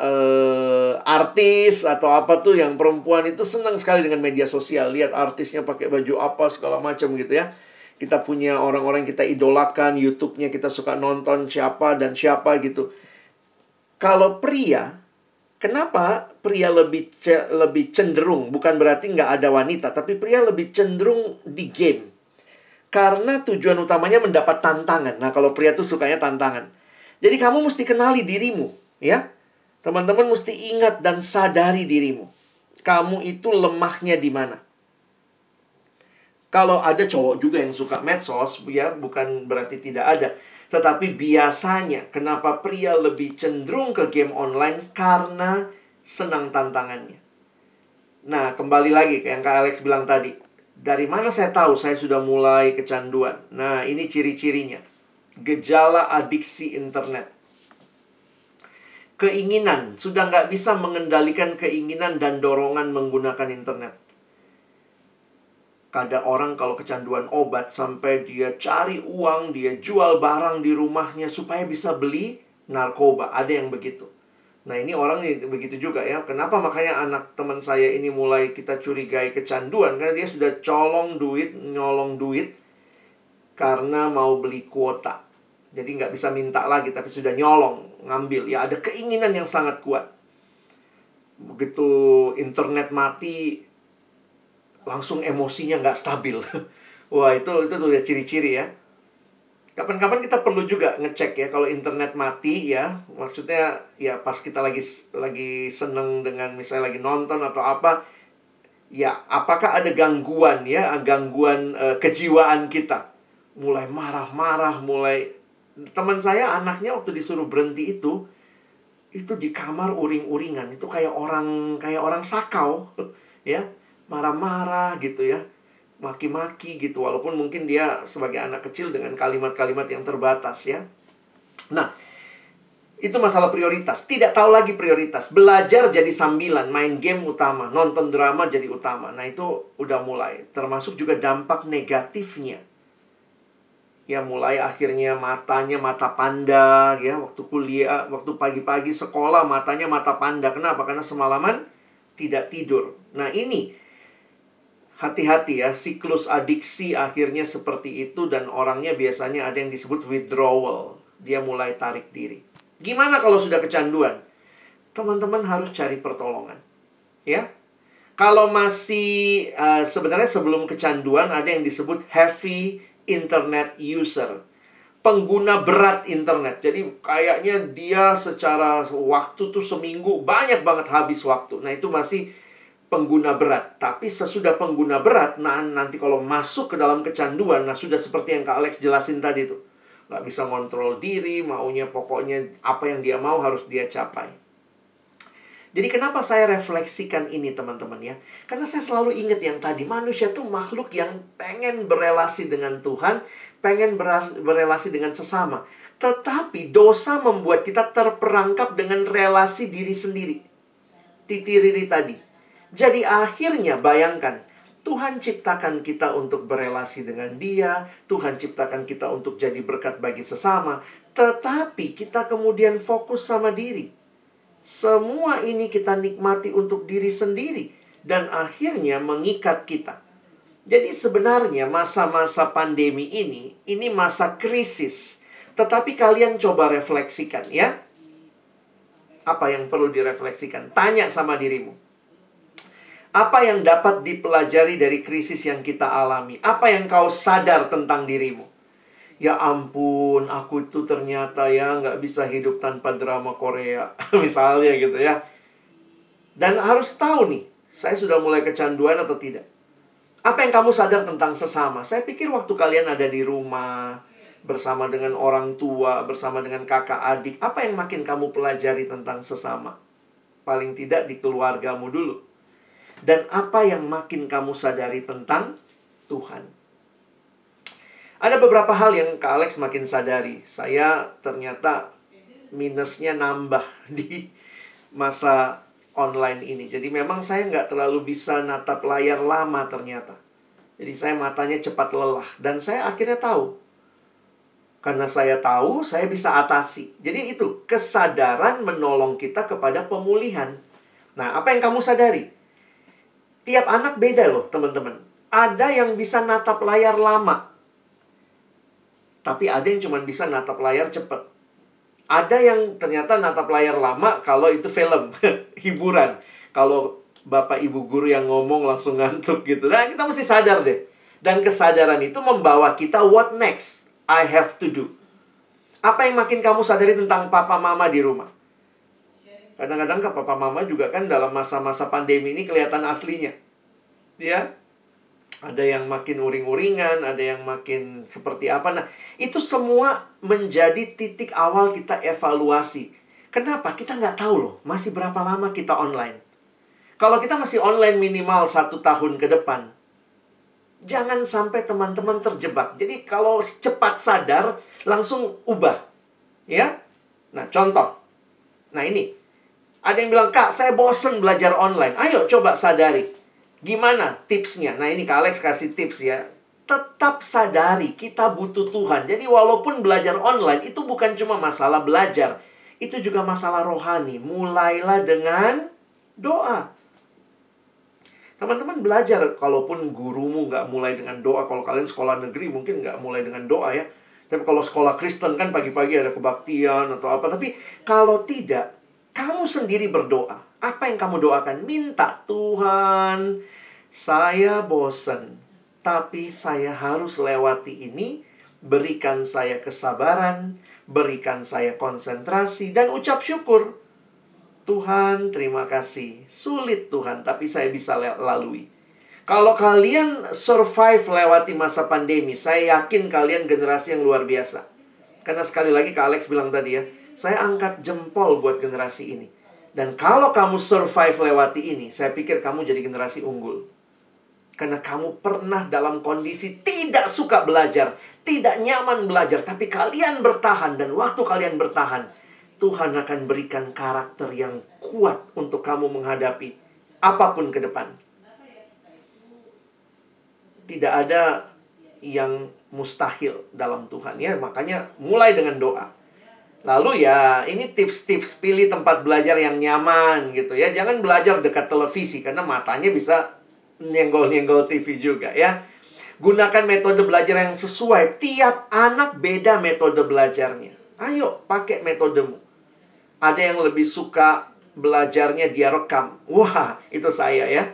eh, artis atau apa tuh yang perempuan itu senang sekali dengan media sosial. Lihat artisnya pakai baju apa segala macam gitu ya. Kita punya orang-orang kita idolakan, YouTube-nya kita suka nonton siapa dan siapa gitu. Kalau pria, Kenapa pria lebih lebih cenderung, bukan berarti nggak ada wanita, tapi pria lebih cenderung di game. Karena tujuan utamanya mendapat tantangan. Nah, kalau pria tuh sukanya tantangan. Jadi kamu mesti kenali dirimu, ya. Teman-teman mesti ingat dan sadari dirimu. Kamu itu lemahnya di mana. Kalau ada cowok juga yang suka medsos, ya, bukan berarti tidak ada. Tetapi biasanya kenapa pria lebih cenderung ke game online karena senang tantangannya. Nah, kembali lagi ke yang Kak Alex bilang tadi. Dari mana saya tahu saya sudah mulai kecanduan? Nah, ini ciri-cirinya. Gejala adiksi internet. Keinginan. Sudah nggak bisa mengendalikan keinginan dan dorongan menggunakan internet. Kadang orang kalau kecanduan obat sampai dia cari uang, dia jual barang di rumahnya supaya bisa beli narkoba. Ada yang begitu. Nah ini orang begitu juga ya. Kenapa makanya anak teman saya ini mulai kita curigai kecanduan. Karena dia sudah colong duit, nyolong duit. Karena mau beli kuota. Jadi nggak bisa minta lagi tapi sudah nyolong, ngambil. Ya ada keinginan yang sangat kuat. Begitu internet mati, langsung emosinya nggak stabil. Wah, itu itu tuh ciri-ciri ya. Kapan-kapan kita perlu juga ngecek ya kalau internet mati ya. Maksudnya ya pas kita lagi lagi seneng dengan misalnya lagi nonton atau apa ya apakah ada gangguan ya, gangguan uh, kejiwaan kita. Mulai marah-marah, mulai teman saya anaknya waktu disuruh berhenti itu itu di kamar uring-uringan. Itu kayak orang kayak orang sakau ya. Marah-marah gitu ya. Maki-maki gitu walaupun mungkin dia sebagai anak kecil dengan kalimat-kalimat yang terbatas ya. Nah itu masalah prioritas. Tidak tahu lagi prioritas. Belajar jadi sambilan main game utama nonton drama jadi utama. Nah itu udah mulai. Termasuk juga dampak negatifnya ya mulai akhirnya matanya mata panda ya waktu kuliah waktu pagi-pagi sekolah matanya mata panda kenapa karena semalaman tidak tidur nah ini hati-hati ya, siklus adiksi akhirnya seperti itu dan orangnya biasanya ada yang disebut withdrawal. Dia mulai tarik diri. Gimana kalau sudah kecanduan? Teman-teman harus cari pertolongan. Ya. Kalau masih uh, sebenarnya sebelum kecanduan ada yang disebut heavy internet user. Pengguna berat internet. Jadi kayaknya dia secara waktu tuh seminggu banyak banget habis waktu. Nah, itu masih pengguna berat. Tapi sesudah pengguna berat, nah nanti kalau masuk ke dalam kecanduan, nah sudah seperti yang Kak Alex jelasin tadi tuh. nggak bisa ngontrol diri, maunya pokoknya apa yang dia mau harus dia capai. Jadi kenapa saya refleksikan ini teman-teman ya? Karena saya selalu ingat yang tadi, manusia tuh makhluk yang pengen berelasi dengan Tuhan, pengen berelasi dengan sesama. Tetapi dosa membuat kita terperangkap dengan relasi diri sendiri. Titiriri tadi. Jadi akhirnya bayangkan, Tuhan ciptakan kita untuk berelasi dengan Dia, Tuhan ciptakan kita untuk jadi berkat bagi sesama, tetapi kita kemudian fokus sama diri. Semua ini kita nikmati untuk diri sendiri dan akhirnya mengikat kita. Jadi sebenarnya masa-masa pandemi ini ini masa krisis. Tetapi kalian coba refleksikan ya. Apa yang perlu direfleksikan? Tanya sama dirimu. Apa yang dapat dipelajari dari krisis yang kita alami? Apa yang kau sadar tentang dirimu? Ya ampun, aku itu ternyata ya nggak bisa hidup tanpa drama Korea. Misalnya gitu ya. Dan harus tahu nih, saya sudah mulai kecanduan atau tidak. Apa yang kamu sadar tentang sesama? Saya pikir waktu kalian ada di rumah, bersama dengan orang tua, bersama dengan kakak adik, apa yang makin kamu pelajari tentang sesama? Paling tidak di keluargamu dulu dan apa yang makin kamu sadari tentang Tuhan. Ada beberapa hal yang Kak Alex makin sadari. Saya ternyata minusnya nambah di masa online ini. Jadi memang saya nggak terlalu bisa natap layar lama ternyata. Jadi saya matanya cepat lelah. Dan saya akhirnya tahu. Karena saya tahu, saya bisa atasi. Jadi itu, kesadaran menolong kita kepada pemulihan. Nah, apa yang kamu sadari? Tiap anak beda loh, teman-teman. Ada yang bisa natap layar lama. Tapi ada yang cuma bisa natap layar cepat. Ada yang ternyata natap layar lama kalau itu film, hiburan. Kalau bapak ibu guru yang ngomong langsung ngantuk gitu. Nah, kita mesti sadar deh. Dan kesadaran itu membawa kita what next I have to do. Apa yang makin kamu sadari tentang papa mama di rumah? Kadang-kadang kan papa mama juga kan dalam masa-masa pandemi ini kelihatan aslinya. Ya. Ada yang makin uring-uringan, ada yang makin seperti apa. Nah, itu semua menjadi titik awal kita evaluasi. Kenapa? Kita nggak tahu loh, masih berapa lama kita online. Kalau kita masih online minimal satu tahun ke depan, jangan sampai teman-teman terjebak. Jadi kalau cepat sadar, langsung ubah. Ya? Nah, contoh. Nah, ini. Ada yang bilang, Kak, saya bosen belajar online. Ayo coba sadari. Gimana tipsnya? Nah, ini Kak Alex kasih tips ya. Tetap sadari kita butuh Tuhan. Jadi walaupun belajar online itu bukan cuma masalah belajar. Itu juga masalah rohani. Mulailah dengan doa. Teman-teman belajar, kalaupun gurumu nggak mulai dengan doa, kalau kalian sekolah negeri mungkin nggak mulai dengan doa ya. Tapi kalau sekolah Kristen kan pagi-pagi ada kebaktian atau apa. Tapi kalau tidak, kamu sendiri berdoa. Apa yang kamu doakan? Minta Tuhan, saya bosan, tapi saya harus lewati ini. Berikan saya kesabaran, berikan saya konsentrasi, dan ucap syukur. Tuhan, terima kasih. Sulit Tuhan, tapi saya bisa lalui. Kalau kalian survive lewati masa pandemi, saya yakin kalian generasi yang luar biasa. Karena sekali lagi Kak Alex bilang tadi ya, saya angkat jempol buat generasi ini. Dan kalau kamu survive lewati ini, saya pikir kamu jadi generasi unggul. Karena kamu pernah dalam kondisi tidak suka belajar, tidak nyaman belajar, tapi kalian bertahan dan waktu kalian bertahan, Tuhan akan berikan karakter yang kuat untuk kamu menghadapi apa pun ke depan. Tidak ada yang mustahil dalam Tuhan ya, makanya mulai dengan doa. Lalu ya, ini tips-tips pilih tempat belajar yang nyaman gitu ya. Jangan belajar dekat televisi karena matanya bisa nyenggol-nyenggol TV juga ya. Gunakan metode belajar yang sesuai. Tiap anak beda metode belajarnya. Ayo pakai metodemu. Ada yang lebih suka belajarnya dia rekam. Wah, itu saya ya.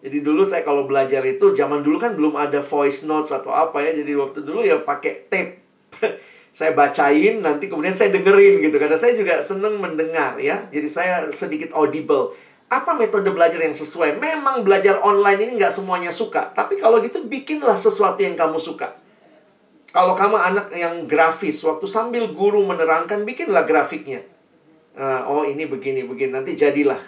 Jadi dulu saya kalau belajar itu zaman dulu kan belum ada voice notes atau apa ya. Jadi waktu dulu ya pakai tape. saya bacain nanti kemudian saya dengerin gitu karena saya juga seneng mendengar ya jadi saya sedikit audible apa metode belajar yang sesuai memang belajar online ini nggak semuanya suka tapi kalau gitu bikinlah sesuatu yang kamu suka Kalau kamu anak yang grafis, waktu sambil guru menerangkan, bikinlah grafiknya. Uh, oh ini begini, begini. Nanti jadilah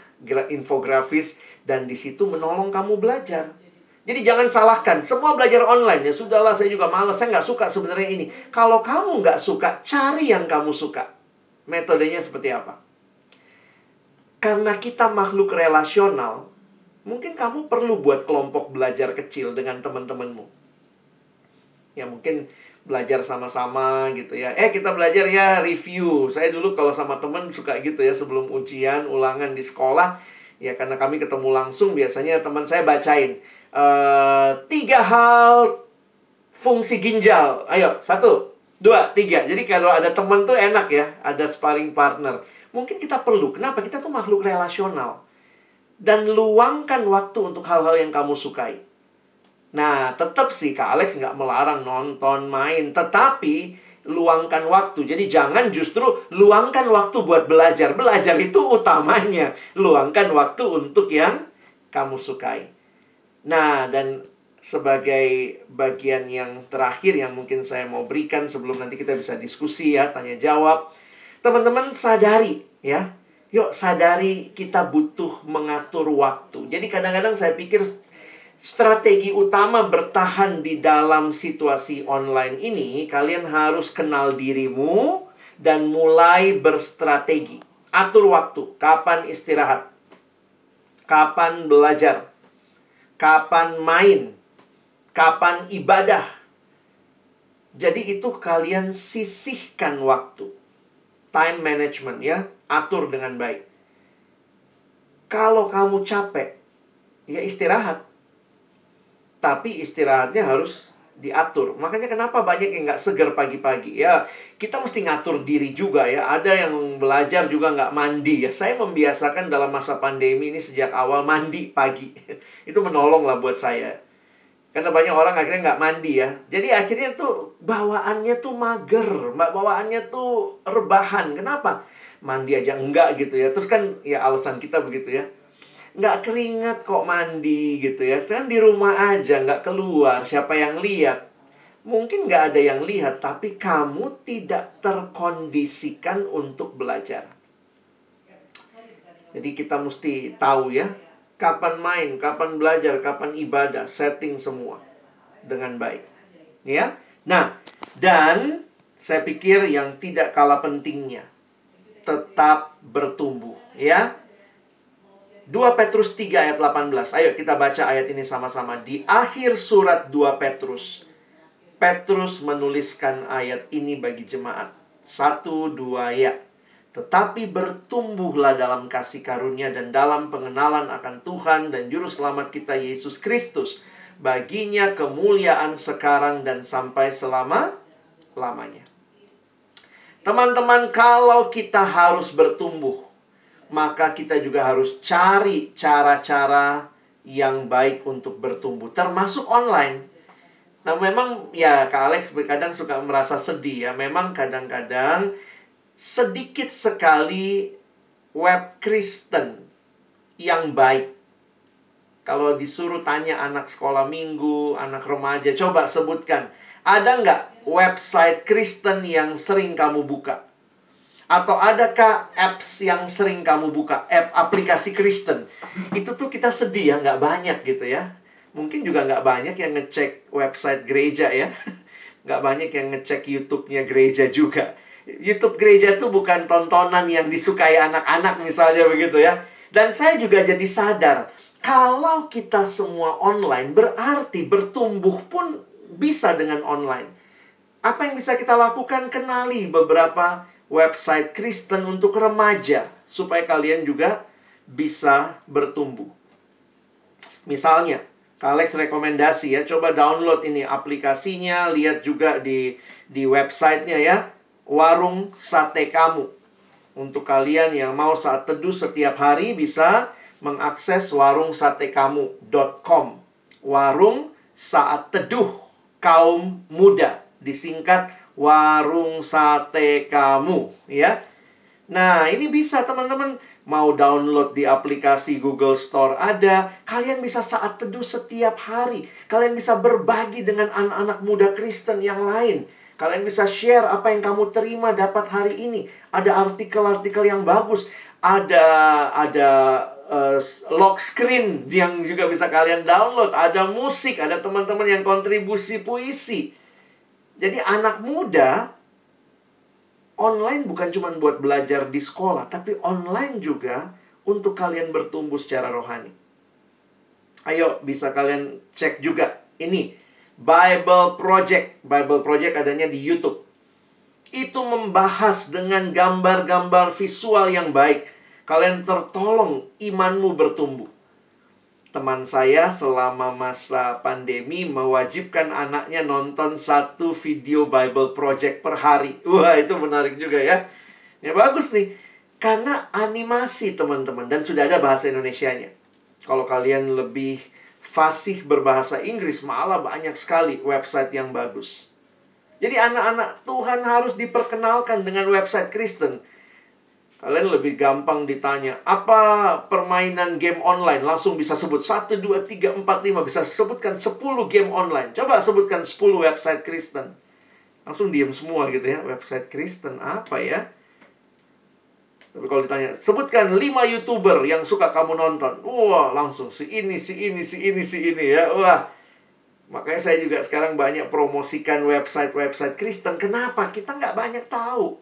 infografis dan di situ menolong kamu belajar. Jadi jangan salahkan, semua belajar online ya sudahlah saya juga malas, saya nggak suka sebenarnya ini. Kalau kamu nggak suka, cari yang kamu suka. Metodenya seperti apa? Karena kita makhluk relasional, mungkin kamu perlu buat kelompok belajar kecil dengan teman-temanmu. Ya mungkin belajar sama-sama gitu ya. Eh kita belajar ya review. Saya dulu kalau sama teman suka gitu ya sebelum ujian, ulangan di sekolah. Ya karena kami ketemu langsung biasanya teman saya bacain. Uh, tiga hal fungsi ginjal. Ayo, satu, dua, tiga. Jadi kalau ada teman tuh enak ya, ada sparring partner. Mungkin kita perlu. Kenapa? Kita tuh makhluk relasional. Dan luangkan waktu untuk hal-hal yang kamu sukai. Nah, tetap sih Kak Alex nggak melarang nonton, main. Tetapi, luangkan waktu. Jadi jangan justru luangkan waktu buat belajar. Belajar itu utamanya. Luangkan waktu untuk yang kamu sukai. Nah, dan sebagai bagian yang terakhir yang mungkin saya mau berikan sebelum nanti kita bisa diskusi ya, tanya jawab. Teman-teman sadari ya. Yuk sadari kita butuh mengatur waktu. Jadi kadang-kadang saya pikir strategi utama bertahan di dalam situasi online ini, kalian harus kenal dirimu dan mulai berstrategi. Atur waktu, kapan istirahat, kapan belajar, kapan main, kapan ibadah. Jadi itu kalian sisihkan waktu time management ya, atur dengan baik. Kalau kamu capek, ya istirahat. Tapi istirahatnya harus diatur. Makanya kenapa banyak yang nggak seger pagi-pagi ya. Kita mesti ngatur diri juga ya. Ada yang belajar juga nggak mandi ya. Saya membiasakan dalam masa pandemi ini sejak awal mandi pagi. Itu menolong lah buat saya. Karena banyak orang akhirnya nggak mandi ya. Jadi akhirnya tuh bawaannya tuh mager, bawaannya tuh rebahan. Kenapa? Mandi aja enggak gitu ya. Terus kan ya alasan kita begitu ya. Nggak keringat kok mandi gitu ya. Kan di rumah aja, nggak keluar. Siapa yang lihat? Mungkin nggak ada yang lihat, tapi kamu tidak terkondisikan untuk belajar. Jadi kita mesti tahu ya, kapan main, kapan belajar, kapan ibadah, setting semua dengan baik. Ya. Nah, dan saya pikir yang tidak kalah pentingnya tetap bertumbuh, ya. 2 Petrus 3 ayat 18. Ayo kita baca ayat ini sama-sama. Di akhir surat 2 Petrus, Petrus menuliskan ayat ini bagi jemaat. Satu, dua, ya. Tetapi bertumbuhlah dalam kasih karunia dan dalam pengenalan akan Tuhan dan Juru Selamat kita Yesus Kristus. Baginya kemuliaan sekarang dan sampai selama-lamanya. Teman-teman, kalau kita harus bertumbuh, maka kita juga harus cari cara-cara yang baik untuk bertumbuh, termasuk online. Nah, memang ya Kak Alex kadang suka merasa sedih ya. Memang kadang-kadang sedikit sekali web Kristen yang baik. Kalau disuruh tanya anak sekolah minggu, anak remaja, coba sebutkan. Ada nggak website Kristen yang sering kamu buka? Atau adakah apps yang sering kamu buka? App aplikasi Kristen. Itu tuh kita sedih ya, nggak banyak gitu ya. Mungkin juga nggak banyak yang ngecek website gereja ya. Nggak banyak yang ngecek YouTube-nya gereja juga. YouTube gereja itu bukan tontonan yang disukai anak-anak misalnya begitu ya. Dan saya juga jadi sadar, kalau kita semua online berarti bertumbuh pun bisa dengan online. Apa yang bisa kita lakukan? Kenali beberapa website Kristen untuk remaja supaya kalian juga bisa bertumbuh. Misalnya, Kalex rekomendasi ya, coba download ini aplikasinya, lihat juga di di websitenya ya warung sate kamu. Untuk kalian yang mau saat teduh setiap hari bisa mengakses warung sate kamu.com. Warung saat teduh kaum muda disingkat warung sate kamu ya. Nah, ini bisa teman-teman Mau download di aplikasi Google Store ada. Kalian bisa saat teduh setiap hari. Kalian bisa berbagi dengan anak-anak muda Kristen yang lain. Kalian bisa share apa yang kamu terima dapat hari ini. Ada artikel-artikel yang bagus. Ada ada uh, lock screen yang juga bisa kalian download. Ada musik, ada teman-teman yang kontribusi puisi. Jadi anak muda online bukan cuma buat belajar di sekolah, tapi online juga untuk kalian bertumbuh secara rohani. Ayo, bisa kalian cek juga ini Bible Project. Bible Project adanya di YouTube. Itu membahas dengan gambar-gambar visual yang baik. Kalian tertolong imanmu bertumbuh teman saya selama masa pandemi mewajibkan anaknya nonton satu video Bible Project per hari. Wah, itu menarik juga ya. Ya bagus nih. Karena animasi teman-teman dan sudah ada bahasa Indonesianya. Kalau kalian lebih fasih berbahasa Inggris, malah banyak sekali website yang bagus. Jadi anak-anak Tuhan harus diperkenalkan dengan website Kristen Kalian lebih gampang ditanya, apa permainan game online? Langsung bisa sebut 1, 2, 3, 4, 5. Bisa sebutkan 10 game online. Coba sebutkan 10 website Kristen. Langsung diem semua gitu ya. Website Kristen apa ya? Tapi kalau ditanya, sebutkan 5 YouTuber yang suka kamu nonton. Wah, langsung si ini, si ini, si ini, si ini ya. Wah, Makanya saya juga sekarang banyak promosikan website-website Kristen. Kenapa? Kita nggak banyak tahu.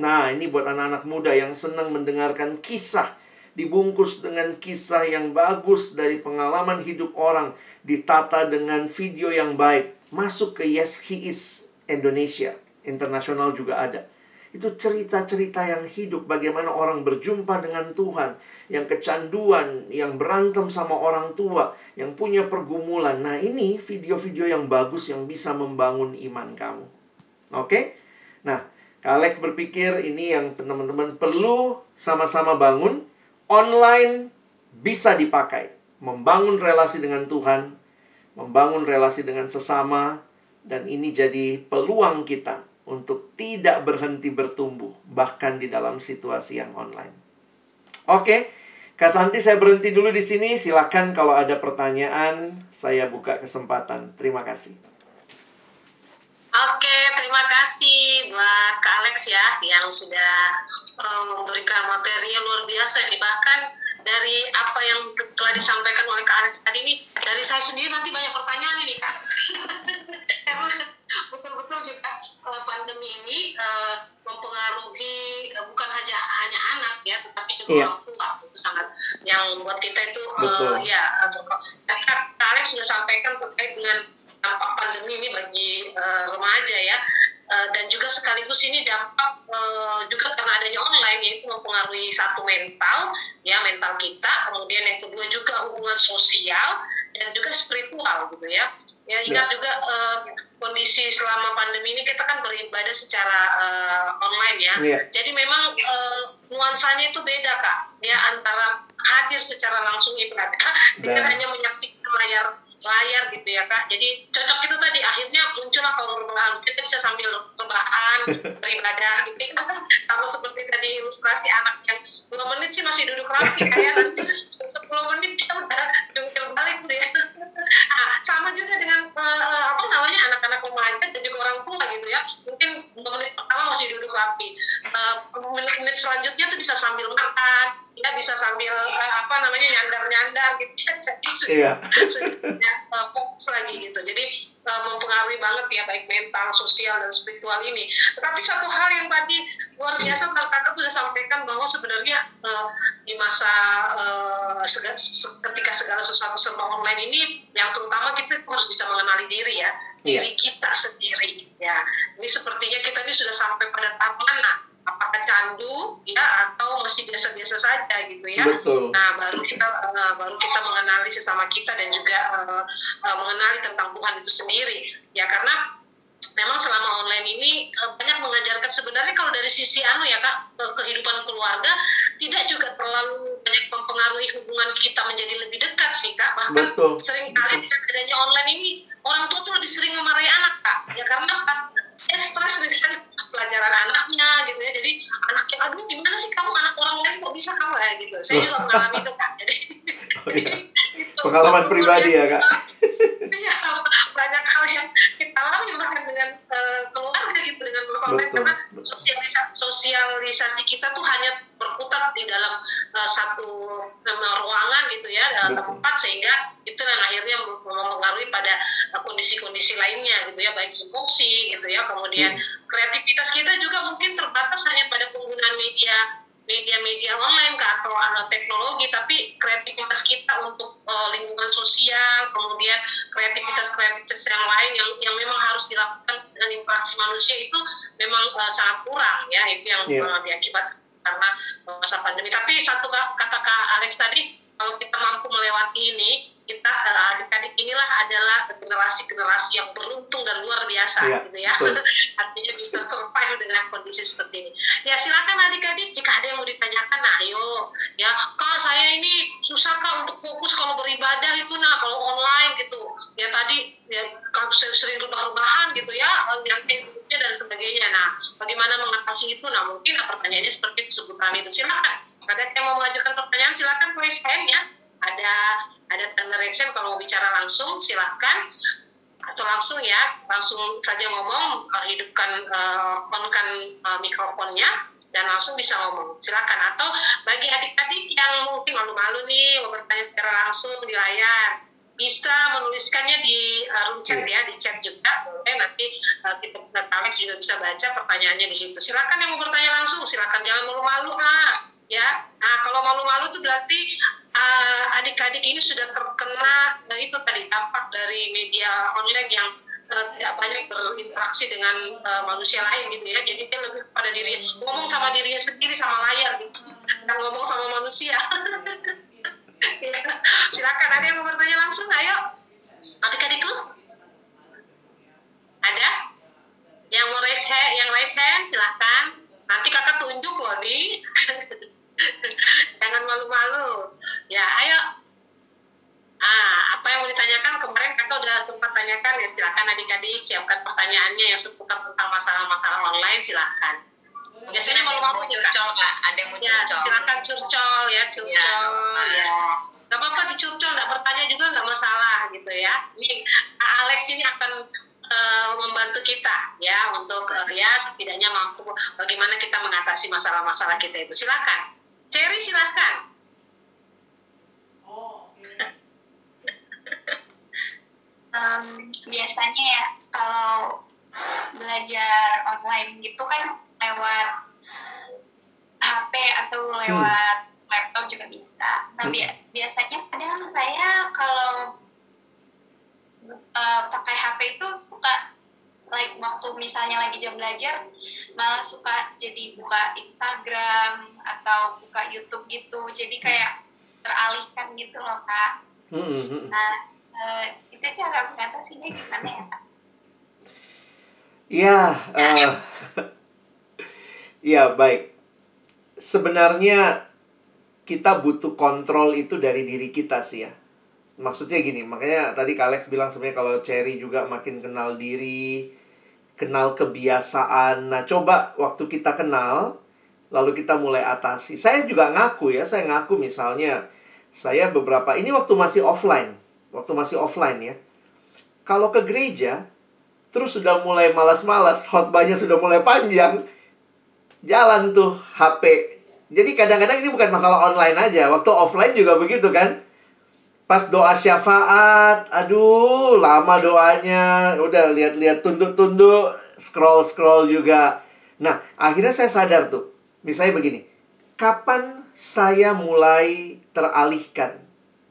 Nah, ini buat anak-anak muda yang senang mendengarkan kisah dibungkus dengan kisah yang bagus dari pengalaman hidup orang, ditata dengan video yang baik, masuk ke Yes He Is Indonesia, internasional juga ada. Itu cerita-cerita yang hidup bagaimana orang berjumpa dengan Tuhan, yang kecanduan, yang berantem sama orang tua, yang punya pergumulan. Nah, ini video-video yang bagus yang bisa membangun iman kamu. Oke? Nah, Alex berpikir ini yang teman-teman perlu sama-sama bangun. Online bisa dipakai. Membangun relasi dengan Tuhan. Membangun relasi dengan sesama. Dan ini jadi peluang kita untuk tidak berhenti bertumbuh. Bahkan di dalam situasi yang online. Oke. Kak Santi saya berhenti dulu di sini. Silakan kalau ada pertanyaan saya buka kesempatan. Terima kasih. Oke, terima kasih buat Kak Alex ya yang sudah um, memberikan materi yang luar biasa ini bahkan dari apa yang telah disampaikan oleh Kak Alex tadi ini dari saya sendiri nanti banyak pertanyaan ini Kak. betul-betul juga uh, pandemi ini uh, mempengaruhi uh, bukan hanya hanya anak ya tetapi juga yeah. orang tua itu sangat yang buat kita itu uh, ya uh, Kak Alex sudah sampaikan terkait dengan dampak pandemi ini bagi uh, remaja ya. Uh, dan juga sekaligus ini dampak uh, juga karena adanya online yaitu mempengaruhi satu mental ya mental kita. Kemudian yang kedua juga hubungan sosial dan juga spiritual gitu ya. Ya ingat ya. juga uh, kondisi selama pandemi ini kita kan beribadah secara uh, online ya. ya jadi memang uh, nuansanya itu beda kak. Ya antara hadir secara langsung ibadah dengan hanya menyaksikan layar layar gitu ya kak. Jadi cocok itu tadi akhirnya muncullah kaum rebahan kita bisa sambil rebahan beribadah gitu ya. sama seperti tadi ilustrasi anak yang dua menit sih masih duduk rapi kayak nanti sepuluh menit kita udah jungkir balik gitu ya. Nah, sama juga dengan uh, apa namanya anak-anak remaja dan juga orang tua gitu ya. Mungkin dua menit pertama masih duduk rapi. Uh, menit-menit selanjutnya tuh bisa sambil makan ya bisa sambil uh, apa namanya nyandar-nyandar gitu ya. Jadi sudah, uh, fokus lagi gitu jadi uh, mempengaruhi banget ya baik mental sosial dan spiritual ini tetapi satu hal yang tadi luar biasa kakak sudah sampaikan bahwa sebenarnya uh, di masa uh, segala, ketika segala sesuatu serba online ini yang terutama kita harus bisa mengenali diri ya iya. diri yeah. kita sendiri ya ini sepertinya kita ini sudah sampai pada tahap mana apakah candu ya atau masih biasa-biasa saja gitu ya. Betul. Nah baru kita uh, baru kita mengenali sesama kita dan juga uh, uh, mengenali tentang Tuhan itu sendiri ya karena memang selama online ini banyak mengajarkan sebenarnya kalau dari sisi anu ya kak kehidupan keluarga tidak juga terlalu banyak mempengaruhi hubungan kita menjadi lebih dekat sih kak bahkan Betul. sering kali adanya online ini orang tua tuh lebih sering memarahi anak kak ya karena? Eh, stres dengan pelajaran anaknya gitu ya. Jadi anaknya aduh gimana sih kamu? Anak orang lain kok bisa kamu? Ya gitu. Saya juga mengalami itu kan jadi oh, iya. pengalaman pribadi ya kak. iya banyak hal yang kita alami bahkan dengan uh, keluarga gitu dengan masalah karena sosialisasi, sosialisasi kita tuh hanya berputar di dalam uh, satu uh, ruangan gitu ya uh, tempat sehingga itu yang akhirnya mempengaruhi pada kondisi-kondisi uh, lainnya gitu ya baik emosi gitu ya kemudian hmm. kreativitas kita juga mungkin terbatas hanya pada penggunaan media media-media online ke atau uh, teknologi tapi kreativitas kita untuk uh, lingkungan sosial kemudian kreativitas-kreativitas yang lain yang yang memang harus dilakukan dengan interaksi manusia itu memang uh, sangat kurang ya itu yang yeah. uh, diakibatkan karena masa pandemi tapi satu kata Kak Alex tadi kalau kita mampu melewati ini kita uh, adik-adik inilah adalah generasi-generasi yang beruntung dan luar biasa ya, gitu ya. artinya bisa survive dengan kondisi seperti ini. Ya silakan adik-adik jika ada yang mau ditanyakan nah ayo. Ya kak saya ini susah kak untuk fokus kalau beribadah itu nah kalau online gitu. Ya tadi ya sering rebah-rebahan gitu ya eh, yang dan sebagainya. Nah bagaimana mengatasi itu? Nah mungkin pertanyaannya seperti itu sebutan itu. Silakan ada yang mau mengajukan pertanyaan silakan tulis hand ya. Ada ada tanda reaction kalau mau bicara langsung silahkan atau langsung ya langsung saja ngomong uh, hidupkan uh, onkan uh, mikrofonnya dan langsung bisa ngomong. Silakan. Atau bagi adik-adik yang mungkin malu-malu nih mau bertanya secara langsung di layar bisa menuliskannya di uh, room chat ya di chat juga. Boleh nanti uh, kita Alex juga bisa baca pertanyaannya di situ. Silakan yang mau bertanya langsung silakan. Jangan malu-malu ah ya nah kalau malu-malu itu berarti uh, adik-adik ini sudah terkena uh, itu tadi dampak dari media online yang uh, tidak banyak berinteraksi dengan uh, manusia lain gitu ya. Jadi dia lebih pada diri ngomong sama dirinya sendiri sama layar gitu dan ngomong sama manusia. Ya. silakan ada yang mau bertanya langsung? Ayo adik-adikku. Ada? Yang mau raise hand yang raise hand silahkan nanti kakak tunjuk loh nih jangan malu-malu. Ya ayo. Ah apa yang mau ditanyakan? Kemarin kakak udah sempat tanyakan ya silakan adik-adik siapkan pertanyaannya yang seputar tentang masalah-masalah online silakan. Biasanya malu-malu curcol nggak? Ada yang mau ya, silakan curcol ya curcol ya, ya. Gak apa-apa dicurcol, nggak bertanya juga nggak masalah gitu ya. Ini Alex ini akan uh, membantu kita ya untuk uh, ya setidaknya mampu bagaimana kita mengatasi masalah-masalah kita itu. Silakan Cherry silahkan um, biasanya ya kalau belajar online gitu kan lewat HP atau lewat hmm. laptop juga bisa. Nah, hmm. biasanya kadang saya kalau uh, pakai HP itu suka like waktu misalnya lagi jam belajar malah suka jadi buka Instagram atau buka YouTube gitu jadi kayak teralihkan gitu loh kak hmm. nah uh, itu cara mengatasinya gimana ya kak? Iya, uh, iya baik. Sebenarnya kita butuh kontrol itu dari diri kita sih ya maksudnya gini makanya tadi Alex bilang sebenarnya kalau Cherry juga makin kenal diri kenal kebiasaan. Nah coba waktu kita kenal lalu kita mulai atasi. Saya juga ngaku ya saya ngaku misalnya saya beberapa ini waktu masih offline waktu masih offline ya. Kalau ke gereja terus sudah mulai malas-malas khotbahnya sudah mulai panjang jalan tuh HP jadi kadang-kadang ini bukan masalah online aja waktu offline juga begitu kan Pas doa syafaat, aduh lama doanya. Udah lihat-lihat tunduk-tunduk, scroll-scroll juga. Nah, akhirnya saya sadar tuh. Misalnya begini, kapan saya mulai teralihkan?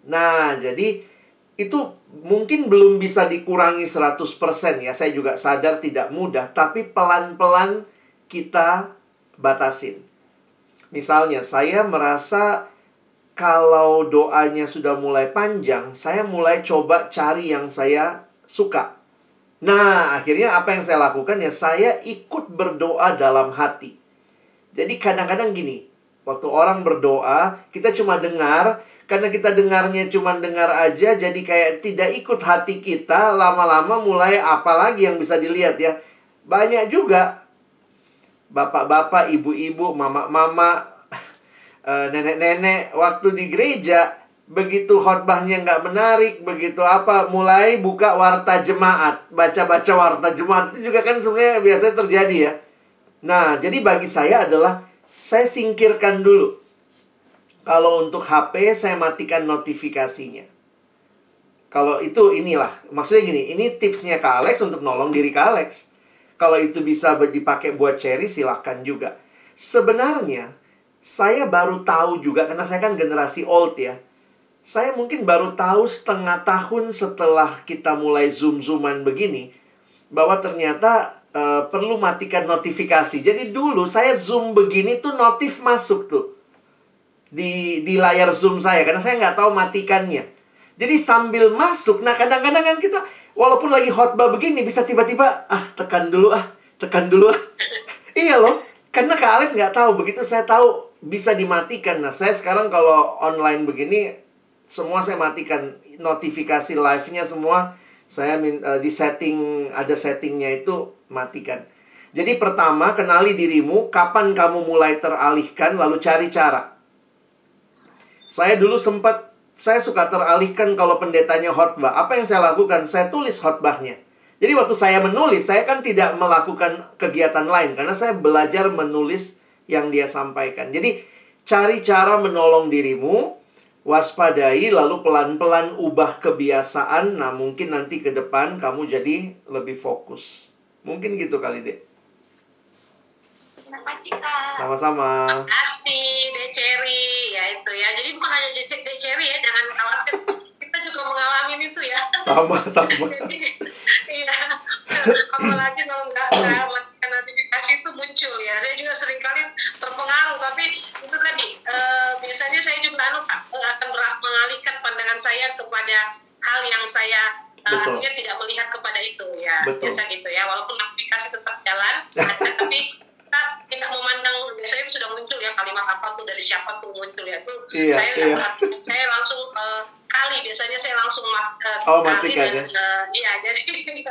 Nah, jadi itu mungkin belum bisa dikurangi 100% ya. Saya juga sadar tidak mudah, tapi pelan-pelan kita batasin. Misalnya, saya merasa kalau doanya sudah mulai panjang, saya mulai coba cari yang saya suka. Nah, akhirnya apa yang saya lakukan ya saya ikut berdoa dalam hati. Jadi kadang-kadang gini, waktu orang berdoa, kita cuma dengar, karena kita dengarnya cuma dengar aja, jadi kayak tidak ikut hati kita, lama-lama mulai apa lagi yang bisa dilihat ya. Banyak juga bapak-bapak, ibu-ibu, mama-mama, nenek-nenek waktu di gereja begitu khotbahnya nggak menarik, begitu apa, mulai buka warta jemaat, baca-baca warta jemaat itu juga kan sebenarnya biasanya terjadi ya. Nah, jadi bagi saya adalah saya singkirkan dulu. Kalau untuk HP saya matikan notifikasinya. Kalau itu inilah, maksudnya gini, ini tipsnya Kak Alex untuk nolong diri Kak Alex. Kalau itu bisa dipakai buat cherry silahkan juga. Sebenarnya saya baru tahu juga karena saya kan generasi old ya saya mungkin baru tahu setengah tahun setelah kita mulai zoom-zooman begini bahwa ternyata uh, perlu matikan notifikasi. Jadi dulu saya zoom begini tuh notif masuk tuh di di layar zoom saya karena saya nggak tahu matikannya. Jadi sambil masuk, nah kadang-kadang kan kita walaupun lagi khotbah begini bisa tiba-tiba ah tekan dulu ah tekan dulu ah. iya loh, karena Kak Alex nggak tahu begitu saya tahu bisa dimatikan. Nah saya sekarang kalau online begini semua saya matikan notifikasi live-nya semua saya uh, di setting ada settingnya itu matikan. Jadi pertama kenali dirimu, kapan kamu mulai teralihkan lalu cari cara. Saya dulu sempat saya suka teralihkan kalau pendetanya khotbah. Apa yang saya lakukan? Saya tulis khotbahnya. Jadi waktu saya menulis, saya kan tidak melakukan kegiatan lain karena saya belajar menulis yang dia sampaikan. Jadi cari cara menolong dirimu waspadai lalu pelan-pelan ubah kebiasaan. Nah mungkin nanti ke depan kamu jadi lebih fokus. Mungkin gitu kali deh terima kasih kak. Sama-sama. Terima kasih deh Cherry. Ya itu ya. Jadi bukan hanya deh Cherry ya. Jangan khawatir. Kita juga mengalami itu ya. Sama sama iya apalagi kalau nggak matikan notifikasi itu muncul ya saya juga sering kali terpengaruh tapi itu tadi uh, biasanya saya juga anu uh, akan mengalihkan pandangan saya kepada hal yang saya uh, artinya tidak melihat kepada itu ya Betul. biasa gitu ya walaupun notifikasi tetap jalan ada, tapi kita tidak memandang biasanya sudah muncul ya kalimat apa tuh dari siapa tuh muncul ya tuh iya, saya iya. saya langsung uh, kali biasanya saya langsung mat, uh, oh, matikan dan, uh, iya jadi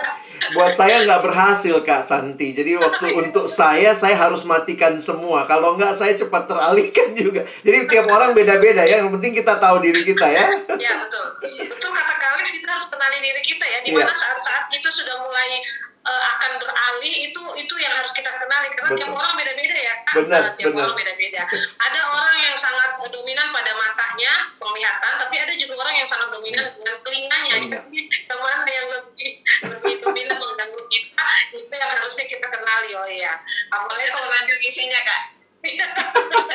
buat saya nggak berhasil kak Santi. Jadi waktu untuk saya saya harus matikan semua. Kalau nggak saya cepat teralihkan juga. Jadi tiap orang beda-beda ya. Yang penting kita tahu diri kita ya. Ya betul. Betul kata kali kita harus kenali diri kita ya. Di mana iya. saat-saat kita sudah mulai uh, akan beralih itu itu yang harus kita kenali. Karena Betul. tiap orang beda-beda ya kan benar, tiap benar. orang beda-beda. Ada orang yang sangat dominan pada matanya penglihatan tapi ada juga orang yang sangat dominan dengan telinganya. Jadi yang mana yang lebih lebih dominan mengganggu kita itu yang harusnya kita kenali. Oh iya. Apalagi kalau lanjut isinya kak.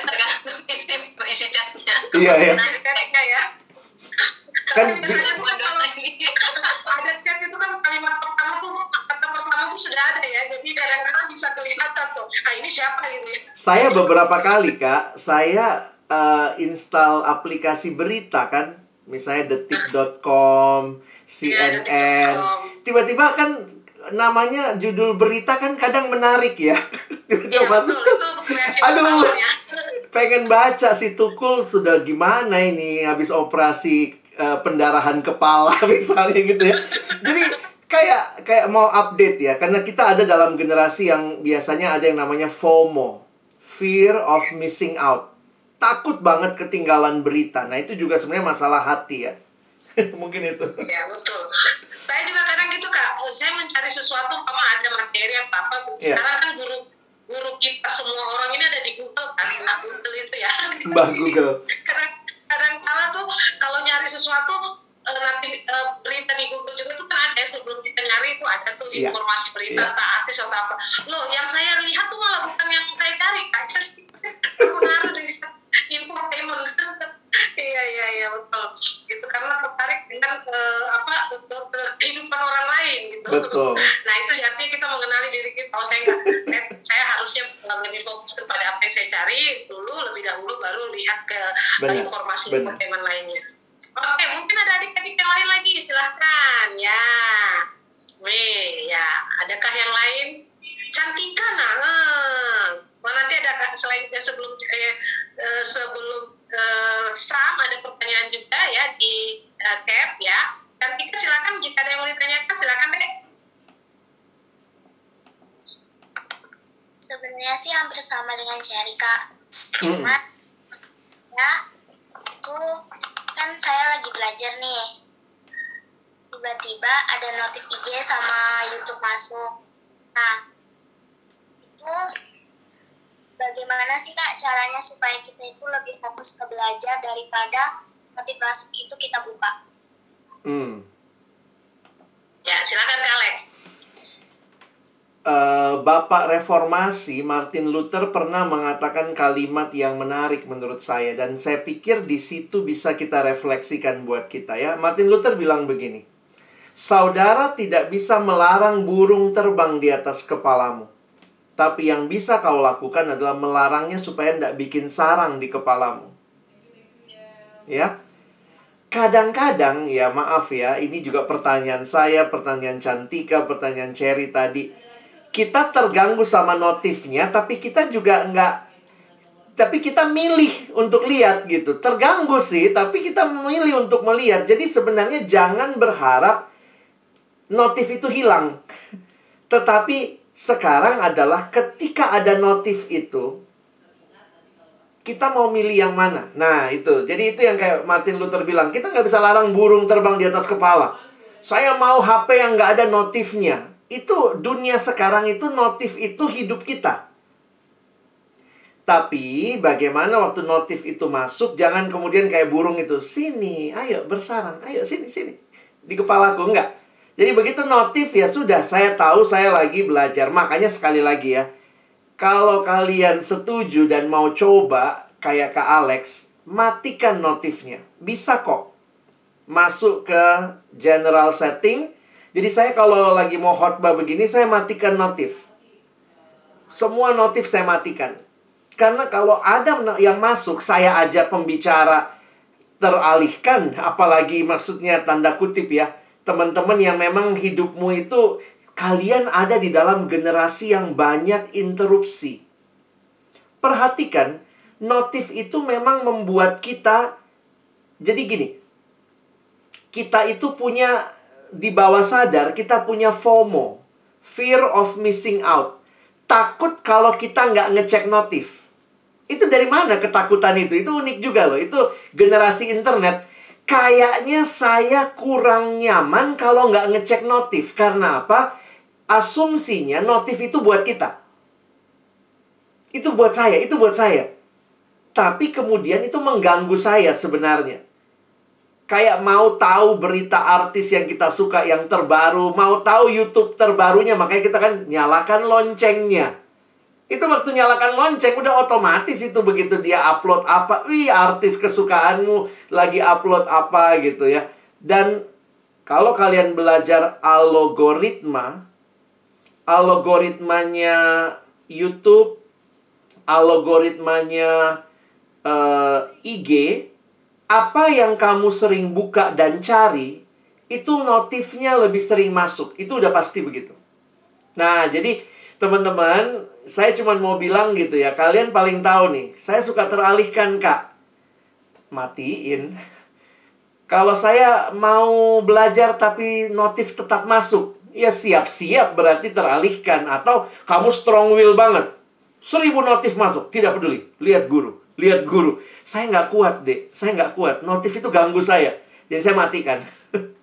Tergantung isi isi chatnya iya iya. Ya kan tuh kan ada chat itu kan kalimat pertama tuh kata pertama tuh sudah ada ya. Jadi kadang-kadang bisa kelihatan tuh ah ini siapa gitu ya? Saya beberapa kali kak saya uh, install aplikasi berita kan. Misalnya detik.com CNN iya, tiba-tiba kan namanya judul berita kan kadang menarik ya. Tiba-tiba ya, masuk betul, aduh pengen baca si Tukul sudah gimana ini habis operasi uh, pendarahan kepala misalnya gitu ya. Jadi kayak kayak mau update ya karena kita ada dalam generasi yang biasanya ada yang namanya FOMO, fear of missing out. Takut banget ketinggalan berita. Nah, itu juga sebenarnya masalah hati ya. Mungkin itu. Ya, betul. Saya juga kadang gitu, Kak. Saya mencari sesuatu sama ada materi atau apa. Iya. Sekarang yeah. kan guru guru kita semua orang ini ada di Google kan, Mbak Google itu ya. Mbak Google. kadang kadang kala tuh kalau nyari sesuatu uh, nanti uh, berita di Google juga tuh kan ada sebelum kita nyari itu ada tuh yeah. informasi berita yeah. entah artis atau apa. Loh, yang saya lihat tuh malah bukan yang saya cari, kan? Pengaruh dari infotainment. iya iya iya betul. Gitu karena tertarik dengan uh, apa kehidupan orang lain gitu. Betul. nah itu artinya kita. Oh saya enggak, saya, saya harusnya lebih fokus kepada apa yang saya cari dulu lebih dahulu baru lihat ke benar, informasi teman lainnya. Oke, mungkin ada adik-adik yang lain lagi, silahkan ya. Nih, ya, adakah yang lain? Cantika, nah, oh, nanti ada selain eh, sebelum eh, eh, sebelum eh, Sam ada pertanyaan juga ya di eh, tab ya. Cantika silakan jika ada yang mau ditanyakan silakan deh. Sebenarnya sih hampir sama dengan Cherry kak. Cuma hmm. ya itu kan saya lagi belajar nih. Tiba-tiba ada notif IG sama YouTube masuk. Nah itu bagaimana sih kak caranya supaya kita itu lebih fokus ke belajar daripada notif masuk itu kita buka? Hmm. ya silakan kak Alex Uh, Bapak Reformasi Martin Luther pernah mengatakan kalimat yang menarik menurut saya dan saya pikir di situ bisa kita refleksikan buat kita ya. Martin Luther bilang begini. Saudara tidak bisa melarang burung terbang di atas kepalamu. Tapi yang bisa kau lakukan adalah melarangnya supaya tidak bikin sarang di kepalamu. Ya. Kadang-kadang ya maaf ya, ini juga pertanyaan saya, pertanyaan Cantika, pertanyaan Cherry tadi kita terganggu sama notifnya, tapi kita juga nggak tapi kita milih untuk lihat gitu. Terganggu sih, tapi kita memilih untuk melihat. Jadi sebenarnya jangan berharap notif itu hilang. Tetapi sekarang adalah ketika ada notif itu, kita mau milih yang mana? Nah, itu. Jadi itu yang kayak Martin Luther bilang, kita nggak bisa larang burung terbang di atas kepala. Saya mau HP yang nggak ada notifnya. Itu dunia sekarang itu notif itu hidup kita. Tapi bagaimana waktu notif itu masuk jangan kemudian kayak burung itu sini ayo bersarang ayo sini sini di kepalaku enggak. Jadi begitu notif ya sudah saya tahu saya lagi belajar. Makanya sekali lagi ya. Kalau kalian setuju dan mau coba kayak Kak Alex, matikan notifnya. Bisa kok. Masuk ke general setting, jadi saya kalau lagi mau khotbah begini, saya matikan notif. Semua notif saya matikan. Karena kalau ada yang masuk, saya aja pembicara teralihkan. Apalagi maksudnya tanda kutip ya. Teman-teman yang memang hidupmu itu, kalian ada di dalam generasi yang banyak interupsi. Perhatikan, notif itu memang membuat kita... Jadi gini, kita itu punya di bawah sadar kita punya FOMO, fear of missing out. Takut kalau kita nggak ngecek notif. Itu dari mana ketakutan itu? Itu unik juga loh. Itu generasi internet. Kayaknya saya kurang nyaman kalau nggak ngecek notif. Karena apa? Asumsinya notif itu buat kita. Itu buat saya, itu buat saya. Tapi kemudian itu mengganggu saya sebenarnya kayak mau tahu berita artis yang kita suka yang terbaru, mau tahu YouTube terbarunya, makanya kita kan nyalakan loncengnya. Itu waktu nyalakan lonceng udah otomatis itu begitu dia upload apa, wih artis kesukaanmu lagi upload apa gitu ya. Dan kalau kalian belajar algoritma, algoritmanya YouTube, algoritmanya uh, eh, IG apa yang kamu sering buka dan cari, itu notifnya lebih sering masuk. Itu udah pasti begitu. Nah, jadi teman-teman, saya cuma mau bilang gitu ya, kalian paling tahu nih, saya suka teralihkan, Kak. Matiin. Kalau saya mau belajar tapi notif tetap masuk, ya siap-siap berarti teralihkan. Atau kamu strong will banget. Seribu notif masuk, tidak peduli. Lihat guru lihat guru. Saya nggak kuat, deh. Saya nggak kuat. Notif itu ganggu saya. Jadi saya matikan.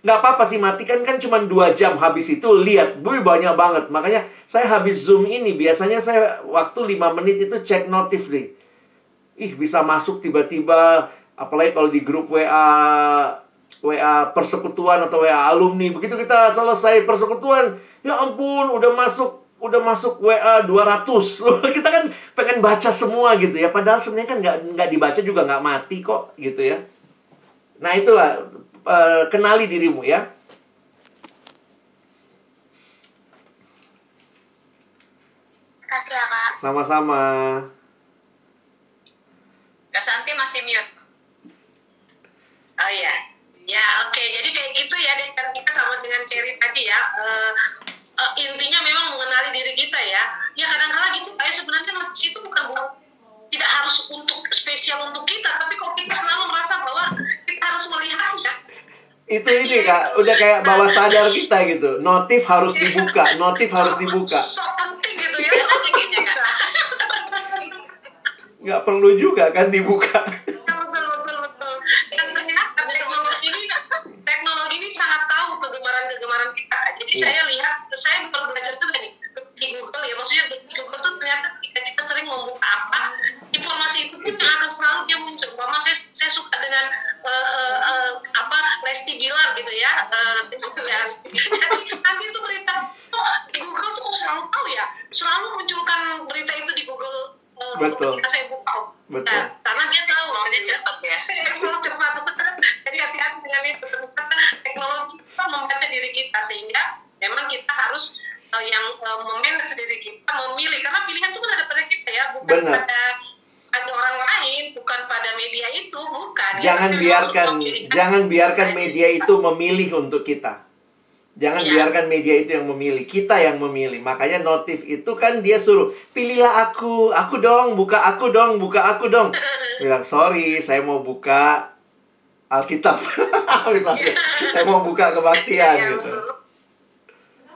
nggak apa-apa sih matikan kan cuma dua jam habis itu lihat bu banyak banget makanya saya habis zoom ini biasanya saya waktu lima menit itu cek notif nih ih bisa masuk tiba-tiba apalagi kalau di grup WA WA persekutuan atau WA alumni begitu kita selesai persekutuan ya ampun udah masuk udah masuk WA 200 kita kan pengen baca semua gitu ya. Padahal sebenarnya kan nggak nggak dibaca juga nggak mati kok gitu ya. Nah itulah uh, kenali dirimu ya. Kasih ya kak. Sama-sama. Kak Santi masih mute. Oh ya ya oke. Okay. jadi kayak gitu ya dan kita sama dengan Cherry tadi ya. Uh, uh, intinya memang mengenali diri kita ya. Ya kadang-kala gitu kayak sebenarnya notis itu bukan tidak harus untuk spesial untuk kita tapi kok kita selalu merasa bahwa kita harus melihatnya. Itu ini kak udah kayak bawah sadar kita gitu. Notif harus dibuka notif harus dibuka. So penting gitu ya nggak perlu juga kan dibuka. Betul betul betul. Dan ternyata teknologi ini teknologi ini sangat tahu kegemaran-kegemaran kita. Jadi ya. saya lihat saya baru belajar juga nih di Google ya. Maksudnya di Google tuh ternyata kita, kita sering membuka apa informasi itu pun yang akan selalu dia muncul. Mama saya, saya suka dengan uh, uh, uh, apa Lesti Bilar gitu ya. Uh, ya jadi nanti itu berita tuh di Google tuh selalu tahu ya selalu munculkan berita itu di Google betul. saya buka. Betul. Nah, jangan biarkan jangan biarkan media itu memilih untuk kita Jangan ya. biarkan media itu yang memilih, kita yang memilih. Makanya notif itu kan dia suruh, pilihlah aku, aku dong, buka aku dong, buka aku dong. Bilang, sorry, saya mau buka Alkitab. Misalnya, saya mau buka kebaktian ya, gitu.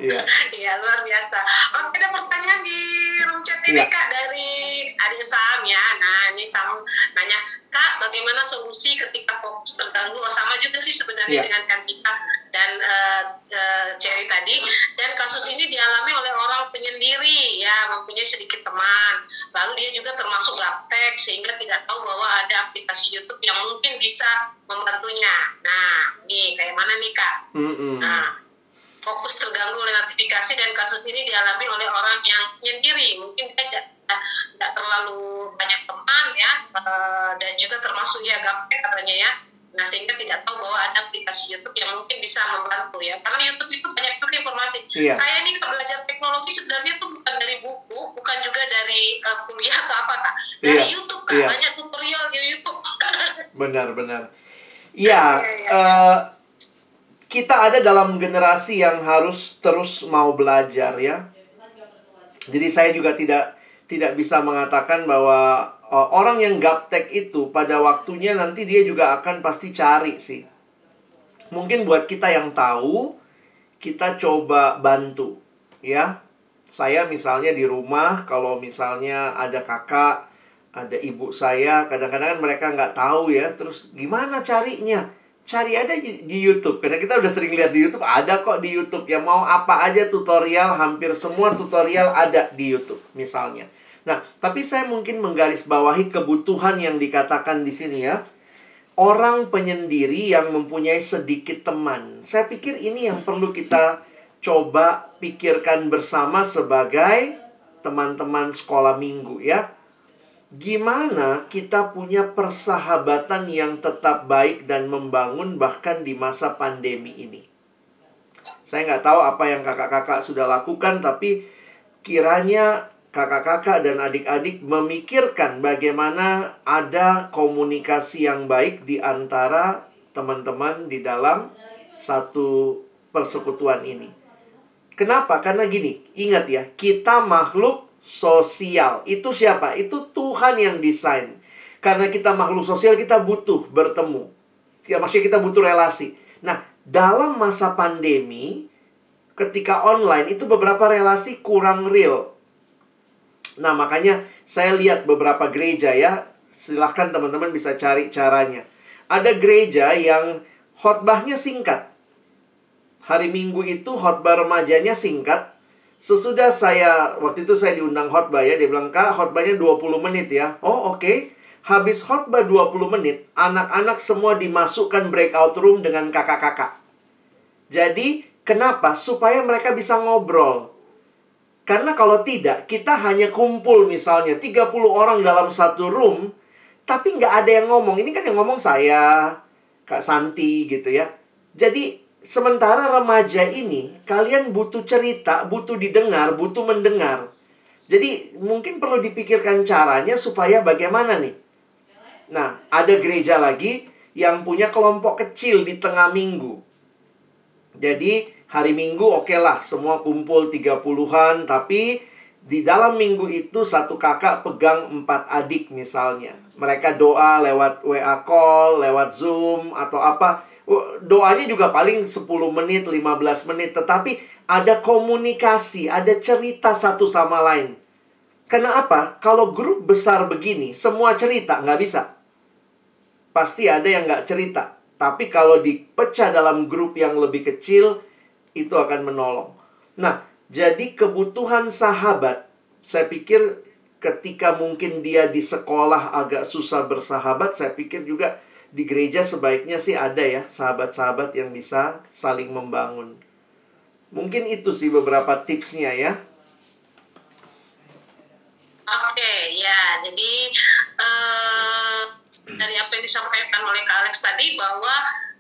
Iya. Iya, luar biasa. Oke, ada pertanyaan di room chat ini, ya. Kak, dari adik Sam ya. Nah, ini Sam nanya, Kak, bagaimana solusi ketika fokus terganggu? Oh, sama juga sih sebenarnya yeah. dengan Cantika dan uh, uh, Cherry tadi. Dan kasus ini dialami oleh orang penyendiri, ya, mempunyai sedikit teman. Lalu dia juga termasuk gaptek, sehingga tidak tahu bahwa ada aplikasi YouTube yang mungkin bisa membantunya. Nah, nih, kayak mana nih, Kak? Mm -hmm. Nah, fokus terganggu oleh notifikasi dan kasus ini dialami oleh orang yang penyendiri. Mungkin dia tidak terlalu banyak teman ya uh, dan juga termasuk ya gaptek katanya ya. Nah sehingga tidak tahu bahwa ada aplikasi YouTube yang mungkin bisa membantu ya karena YouTube itu banyak juga informasi. Iya. saya ini belajar teknologi sebenarnya itu bukan dari buku bukan juga dari uh, kuliah atau apa kak. Dari iya. YouTube kan iya. banyak tutorial di YouTube. Benar benar. Iya uh, kita ada dalam generasi yang harus terus mau belajar ya. Jadi saya juga tidak tidak bisa mengatakan bahwa uh, orang yang gaptek itu pada waktunya nanti dia juga akan pasti cari sih. Mungkin buat kita yang tahu, kita coba bantu, ya. Saya misalnya di rumah, kalau misalnya ada kakak, ada ibu saya, kadang-kadang kan mereka nggak tahu ya, terus gimana carinya? Cari di, di YouTube, karena kita udah sering lihat di YouTube, ada kok di YouTube. Yang mau apa aja tutorial, hampir semua tutorial ada di YouTube, misalnya. Nah, tapi saya mungkin menggarisbawahi kebutuhan yang dikatakan di sini ya. Orang penyendiri yang mempunyai sedikit teman. Saya pikir ini yang perlu kita coba pikirkan bersama sebagai teman-teman sekolah minggu ya. Gimana kita punya persahabatan yang tetap baik dan membangun bahkan di masa pandemi ini. Saya nggak tahu apa yang kakak-kakak sudah lakukan, tapi kiranya kakak-kakak dan adik-adik memikirkan bagaimana ada komunikasi yang baik di antara teman-teman di dalam satu persekutuan ini. Kenapa? Karena gini, ingat ya, kita makhluk sosial. Itu siapa? Itu Tuhan yang desain. Karena kita makhluk sosial, kita butuh bertemu. Ya, maksudnya kita butuh relasi. Nah, dalam masa pandemi, ketika online, itu beberapa relasi kurang real Nah, makanya saya lihat beberapa gereja ya. Silahkan teman-teman bisa cari caranya. Ada gereja yang khotbahnya singkat. Hari Minggu itu khotbah remajanya singkat. Sesudah saya, waktu itu saya diundang khotbah ya. Dia bilang, Kak, khotbahnya 20 menit ya. Oh, oke. Okay. Habis khotbah 20 menit, anak-anak semua dimasukkan breakout room dengan kakak-kakak. Jadi, kenapa? Supaya mereka bisa ngobrol. Karena kalau tidak, kita hanya kumpul misalnya 30 orang dalam satu room, tapi nggak ada yang ngomong. Ini kan yang ngomong saya, Kak Santi gitu ya. Jadi sementara remaja ini, kalian butuh cerita, butuh didengar, butuh mendengar. Jadi mungkin perlu dipikirkan caranya supaya bagaimana nih. Nah, ada gereja lagi yang punya kelompok kecil di tengah minggu. Jadi hari Minggu oke okay lah semua kumpul 30-an tapi di dalam minggu itu satu kakak pegang empat adik misalnya. Mereka doa lewat WA call, lewat Zoom atau apa. Doanya juga paling 10 menit, 15 menit. Tetapi ada komunikasi, ada cerita satu sama lain. Karena apa? Kalau grup besar begini, semua cerita nggak bisa. Pasti ada yang nggak cerita. Tapi kalau dipecah dalam grup yang lebih kecil, itu akan menolong. Nah, jadi kebutuhan sahabat, saya pikir ketika mungkin dia di sekolah agak susah bersahabat, saya pikir juga di gereja sebaiknya sih ada ya sahabat-sahabat yang bisa saling membangun. Mungkin itu sih beberapa tipsnya ya. Oke, ya. Jadi uh, dari apa yang disampaikan oleh Kak Alex tadi bahwa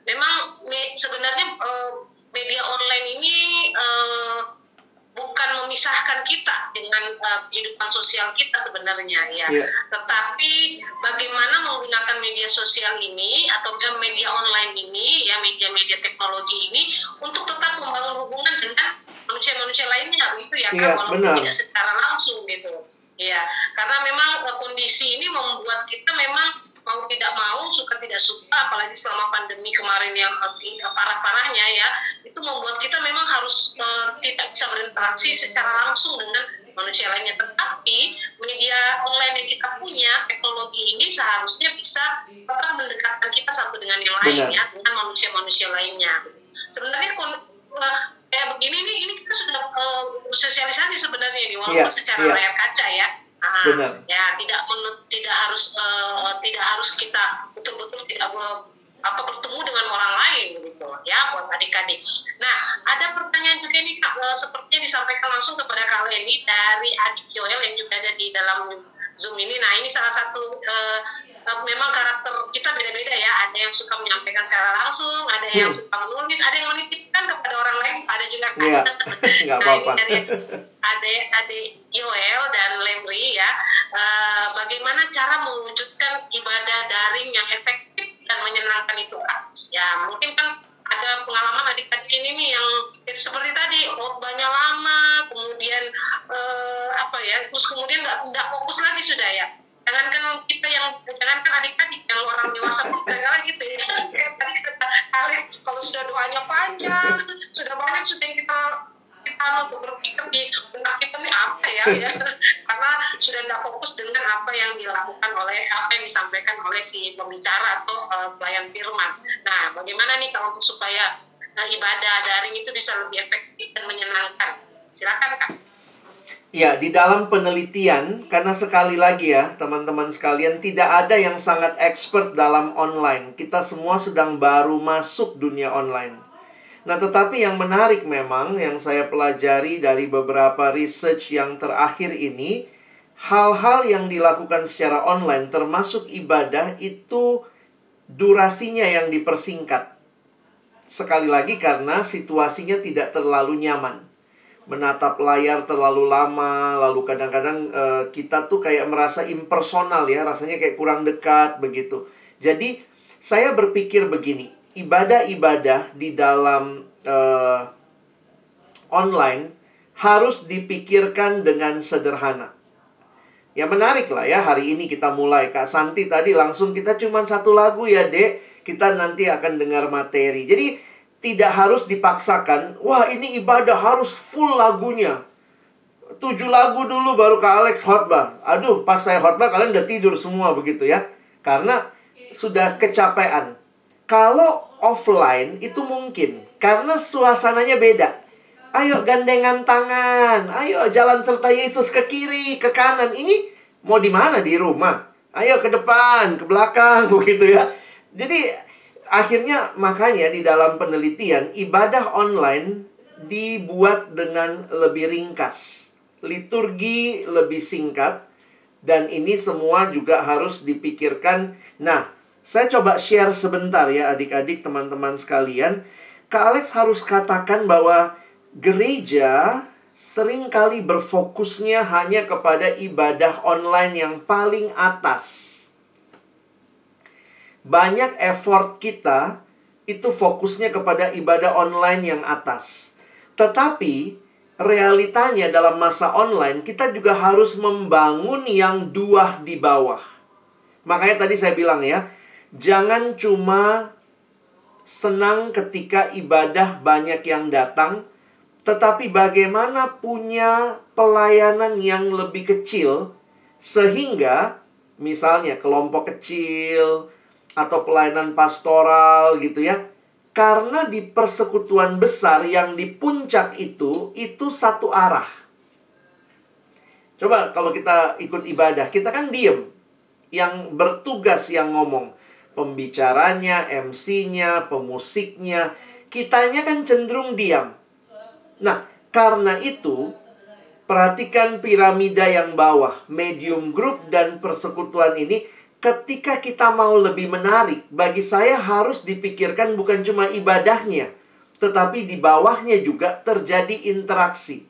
memang me, sebenarnya uh, media online ini uh, bukan memisahkan kita dengan uh, kehidupan sosial kita sebenarnya ya. Yeah. Tetapi bagaimana menggunakan media sosial ini atau media online ini ya media-media teknologi ini untuk tetap membangun hubungan dengan manusia-manusia lainnya itu ya yeah, kan walaupun benar. tidak secara langsung gitu. Ya, karena memang uh, kondisi ini membuat kita memang mau tidak mau suka tidak suka apalagi selama pandemi kemarin yang uh, parah-parahnya ya itu membuat kita memang harus uh, tidak bisa berinteraksi secara langsung dengan manusia lainnya. Tetapi media online yang kita punya teknologi ini seharusnya bisa tetap mendekatkan kita satu dengan yang lain ya dengan manusia-manusia lainnya. Sebenarnya uh, kayak begini nih ini kita sudah uh, sosialisasi sebenarnya ini walaupun yeah, secara yeah. layar kaca ya Nah, Benar. ya tidak menut, tidak harus uh, tidak harus kita betul-betul tidak uh, apa bertemu dengan orang lain gitu ya buat adik-adik. Nah ada pertanyaan juga nih kak uh, sepertinya disampaikan langsung kepada kak Leni dari adik Joel yang juga ada di dalam zoom ini. Nah ini salah satu uh, memang karakter kita beda-beda ya. Ada yang suka menyampaikan secara langsung, ada yang hmm. suka menulis, ada yang menitipkan kepada orang lain, ada juga kan. Yeah. nah, apa-apa. ini dari ade ade Yoel dan Lemri ya. Uh, bagaimana cara mewujudkan ibadah daring yang efektif dan menyenangkan itu kak? Ya mungkin kan ada pengalaman adik-adik ini nih yang seperti tadi khotbahnya lama kemudian uh, apa ya terus kemudian nggak fokus lagi sudah ya jangankan kita yang jangankan adik-adik yang orang dewasa pun kadang gitu ya kayak tadi kata Alex kalau sudah doanya panjang sudah banyak sudah yang kita kita untuk berpikir di benak kita ini apa ya, ya karena sudah tidak fokus dengan apa yang dilakukan oleh apa yang disampaikan oleh si pembicara atau uh, pelayan firman. Nah, bagaimana nih kalau untuk supaya uh, ibadah daring itu bisa lebih efektif dan menyenangkan? Silakan kak. Ya, di dalam penelitian, karena sekali lagi ya, teman-teman sekalian, tidak ada yang sangat expert dalam online. Kita semua sedang baru masuk dunia online. Nah, tetapi yang menarik memang yang saya pelajari dari beberapa research yang terakhir ini, hal-hal yang dilakukan secara online, termasuk ibadah, itu durasinya yang dipersingkat. Sekali lagi, karena situasinya tidak terlalu nyaman menatap layar terlalu lama, lalu kadang-kadang uh, kita tuh kayak merasa impersonal ya, rasanya kayak kurang dekat begitu. Jadi saya berpikir begini, ibadah-ibadah di dalam uh, online harus dipikirkan dengan sederhana. Ya menarik lah ya hari ini kita mulai Kak Santi tadi langsung kita cuma satu lagu ya dek Kita nanti akan dengar materi Jadi tidak harus dipaksakan. Wah, ini ibadah harus full lagunya. Tujuh lagu dulu baru ke Alex khotbah. Aduh, pas saya khotbah kalian udah tidur semua begitu ya. Karena sudah kecapean. Kalau offline itu mungkin karena suasananya beda. Ayo gandengan tangan, ayo jalan serta Yesus ke kiri, ke kanan. Ini mau di mana di rumah? Ayo ke depan, ke belakang begitu ya. Jadi akhirnya makanya di dalam penelitian ibadah online dibuat dengan lebih ringkas. Liturgi lebih singkat dan ini semua juga harus dipikirkan. Nah, saya coba share sebentar ya adik-adik teman-teman sekalian. Kak Alex harus katakan bahwa gereja sering kali berfokusnya hanya kepada ibadah online yang paling atas banyak effort kita itu fokusnya kepada ibadah online yang atas. Tetapi realitanya dalam masa online kita juga harus membangun yang dua di bawah. Makanya tadi saya bilang ya, jangan cuma senang ketika ibadah banyak yang datang, tetapi bagaimana punya pelayanan yang lebih kecil sehingga misalnya kelompok kecil atau pelayanan pastoral gitu ya. Karena di persekutuan besar yang di puncak itu itu satu arah. Coba kalau kita ikut ibadah, kita kan diem. Yang bertugas yang ngomong. Pembicaranya, MC-nya, pemusiknya. Kitanya kan cenderung diam. Nah, karena itu, perhatikan piramida yang bawah. Medium group dan persekutuan ini ketika kita mau lebih menarik, bagi saya harus dipikirkan bukan cuma ibadahnya, tetapi di bawahnya juga terjadi interaksi.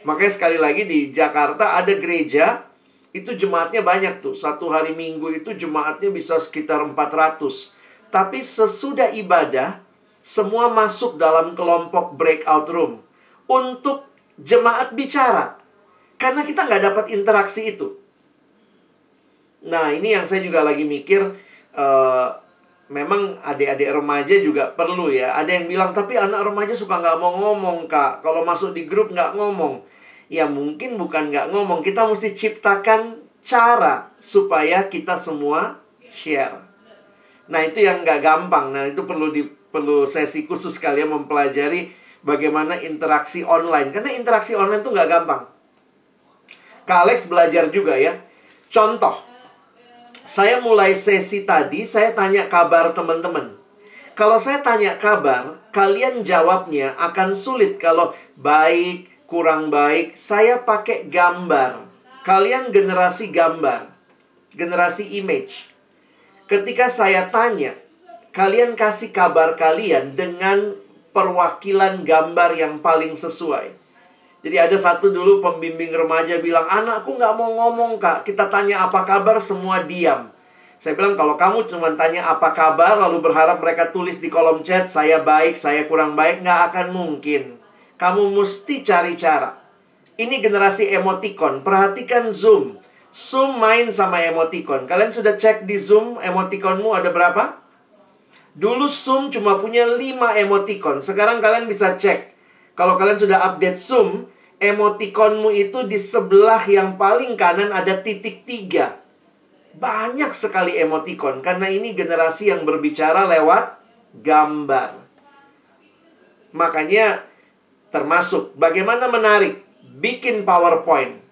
Makanya sekali lagi di Jakarta ada gereja, itu jemaatnya banyak tuh. Satu hari minggu itu jemaatnya bisa sekitar 400. Tapi sesudah ibadah, semua masuk dalam kelompok breakout room. Untuk jemaat bicara. Karena kita nggak dapat interaksi itu. Nah, ini yang saya juga lagi mikir uh, memang adik-adik remaja juga perlu ya. Ada yang bilang, tapi anak remaja suka nggak mau ngomong, Kak. Kalau masuk di grup nggak ngomong. Ya mungkin bukan nggak ngomong. Kita mesti ciptakan cara supaya kita semua share. Nah, itu yang nggak gampang. Nah, itu perlu di perlu sesi khusus kalian mempelajari bagaimana interaksi online. Karena interaksi online itu nggak gampang. Kak Alex belajar juga ya. Contoh, saya mulai sesi tadi, saya tanya kabar teman-teman. Kalau saya tanya kabar, kalian jawabnya akan sulit kalau baik, kurang baik. Saya pakai gambar. Kalian generasi gambar, generasi image. Ketika saya tanya, kalian kasih kabar kalian dengan perwakilan gambar yang paling sesuai. Jadi ada satu dulu pembimbing remaja bilang, anakku nggak mau ngomong kak, kita tanya apa kabar, semua diam. Saya bilang kalau kamu cuma tanya apa kabar, lalu berharap mereka tulis di kolom chat, saya baik, saya kurang baik, nggak akan mungkin. Kamu mesti cari cara. Ini generasi emoticon, perhatikan Zoom. Zoom main sama emoticon. Kalian sudah cek di Zoom emoticonmu ada berapa? Dulu Zoom cuma punya 5 emoticon. Sekarang kalian bisa cek kalau kalian sudah update Zoom, emotikonmu itu di sebelah yang paling kanan ada titik tiga. Banyak sekali emotikon karena ini generasi yang berbicara lewat gambar. Makanya termasuk bagaimana menarik bikin PowerPoint.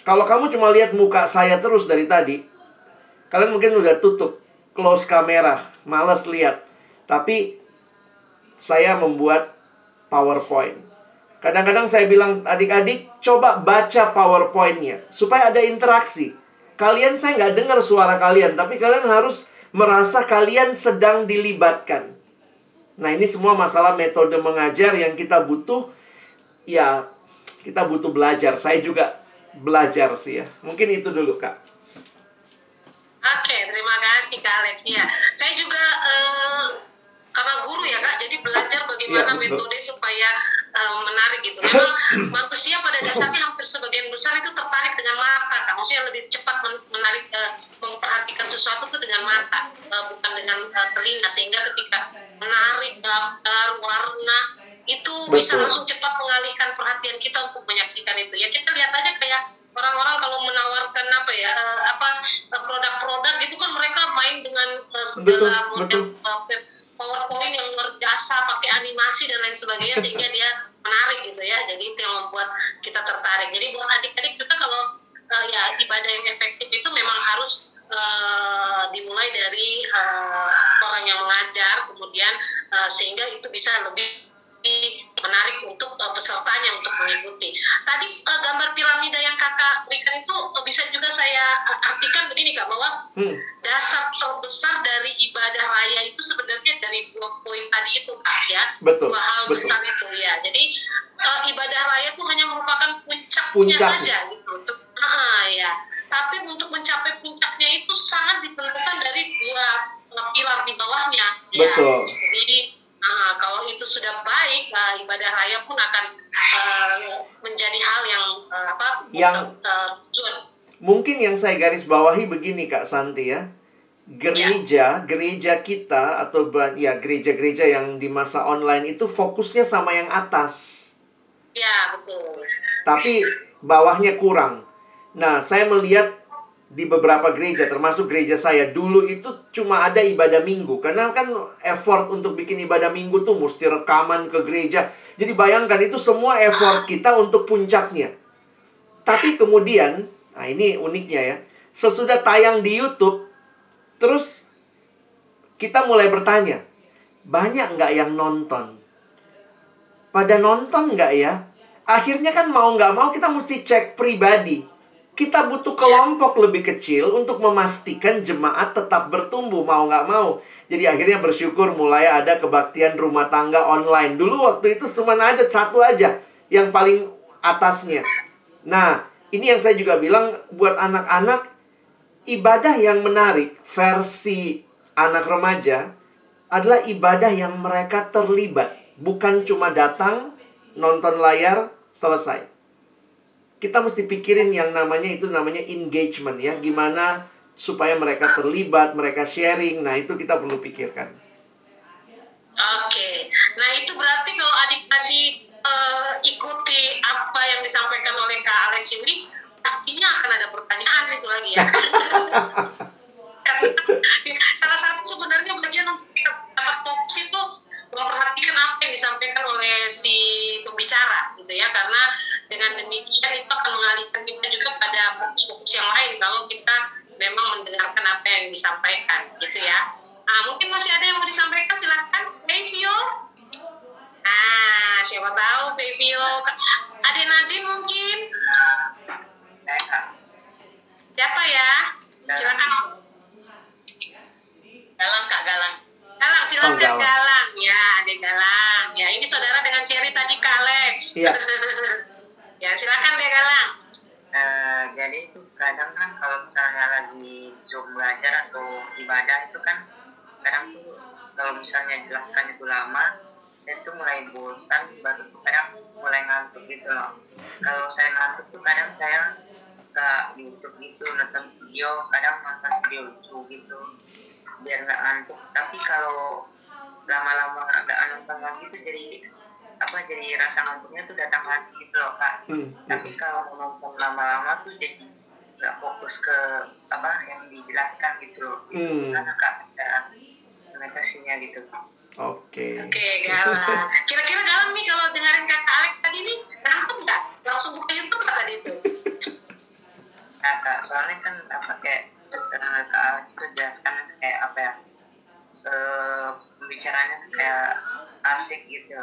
Kalau kamu cuma lihat muka saya terus dari tadi, kalian mungkin udah tutup close kamera, males lihat. Tapi saya membuat PowerPoint. Kadang-kadang saya bilang adik-adik coba baca PowerPoint-nya supaya ada interaksi. Kalian saya nggak dengar suara kalian, tapi kalian harus merasa kalian sedang dilibatkan. Nah ini semua masalah metode mengajar yang kita butuh, ya kita butuh belajar. Saya juga belajar sih ya. Mungkin itu dulu kak. Oke, terima kasih Kak Alex. Ya, saya juga uh, karena guru ya kak. Jadi belajar bagaimana ya, metode supaya um, menarik gitu. Memang manusia pada dasarnya hampir sebagian besar itu tertarik dengan mata kak. Maksudnya lebih cepat menarik uh, memperhatikan sesuatu itu dengan mata uh, bukan dengan uh, telinga. Sehingga ketika menarik gambar warna itu Betul. bisa langsung cepat mengalihkan perhatian kita untuk menyaksikan itu. Ya kita lihat aja kayak orang-orang kalau menawarkan apa ya uh, apa produk-produk itu kan mereka main dengan uh, segala model Uh, PowerPoint yang luar biasa, pakai animasi dan lain sebagainya sehingga dia menarik gitu ya. Jadi itu yang membuat kita tertarik. Jadi buat adik-adik juga kalau uh, ya ibadah yang efektif itu memang harus uh, dimulai dari uh, orang yang mengajar, kemudian uh, sehingga itu bisa lebih menarik untuk uh, pesertanya untuk mengikuti. Tadi uh, gambar piramida yang kakak berikan itu uh, bisa juga saya uh, artikan begini kak bahwa hmm. dasar terbesar dari ibadah raya itu sebenarnya dari dua poin tadi itu kak ya betul, dua hal betul. besar itu ya. Jadi uh, ibadah raya itu hanya merupakan puncaknya, puncaknya. saja gitu. Nah, ya. Tapi untuk mencapai puncaknya itu sangat ditentukan dari dua pilar di bawahnya. Ya. Betul. Jadi Nah, kalau itu sudah baik, uh, ibadah raya pun akan uh, menjadi hal yang uh, apa? Yang uh, Mungkin yang saya garis bawahi begini Kak Santi ya. Gereja, ya. gereja kita atau ya gereja-gereja yang di masa online itu fokusnya sama yang atas. Ya, betul. Tapi bawahnya kurang. Nah, saya melihat di beberapa gereja, termasuk gereja saya, dulu itu cuma ada ibadah minggu. Karena kan effort untuk bikin ibadah minggu tuh mesti rekaman ke gereja. Jadi bayangkan itu semua effort kita untuk puncaknya. Tapi kemudian, nah ini uniknya ya, sesudah tayang di YouTube, terus kita mulai bertanya, banyak nggak yang nonton? Pada nonton nggak ya? Akhirnya kan mau nggak mau kita mesti cek pribadi kita butuh kelompok lebih kecil untuk memastikan jemaat tetap bertumbuh mau nggak mau. Jadi akhirnya bersyukur mulai ada kebaktian rumah tangga online. Dulu waktu itu cuma ada satu aja yang paling atasnya. Nah, ini yang saya juga bilang buat anak-anak ibadah yang menarik versi anak remaja adalah ibadah yang mereka terlibat, bukan cuma datang, nonton layar, selesai kita mesti pikirin yang namanya itu namanya engagement ya. Gimana supaya mereka terlibat, mereka sharing. Nah, itu kita perlu pikirkan. Oke. Nah, itu berarti kalau adik-adik uh, ikuti apa yang disampaikan oleh Kak Alex ini, pastinya akan ada pertanyaan itu lagi ya. salah satu sebenarnya bagian untuk kita dapat fokus itu memperhatikan apa yang disampaikan oleh si pembicara gitu ya. Karena dengan demikian itu akan mengalihkan kita juga pada fokus-fokus yang lain kalau kita memang mendengarkan apa yang disampaikan gitu ya. Nah, mungkin masih ada yang mau disampaikan? Silahkan. Bevio nah siapa tahu Bevio ada Nadine mungkin siapa ya silakan Galang Kak Galang Galang silakan oh, Galang. Galang ya Ade Galang ya ini saudara dengan Cherry tadi Alex ya, ya silakan deh Galang uh, jadi itu kadang kan kalau misalnya lagi zoom belajar atau ibadah itu kan kadang tuh kalau misalnya jelaskan itu lama itu mulai bosan baru tuh kadang mulai ngantuk gitu loh. Kalau saya ngantuk tuh kadang saya ke YouTube gitu nonton video kadang nonton video lucu gitu biar nggak ngantuk. Tapi kalau lama-lama agak nonton lagi tuh jadi apa jadi rasa ngantuknya tuh datang lagi gitu loh kak hmm. tapi kalau nonton lama-lama tuh jadi nggak fokus ke apa yang dijelaskan gitu loh hmm. karena kak ada komunikasinya gitu Oke. Okay. Oke, okay, Galang. Kira-kira Galang nih kalau dengerin kakak Alex tadi nih, ngantuk nggak? Langsung buka YouTube nggak tadi itu? Nah, kak, soalnya kan apa kayak uh, itu jelaskan kayak apa ya uh, pembicaranya kayak asik gitu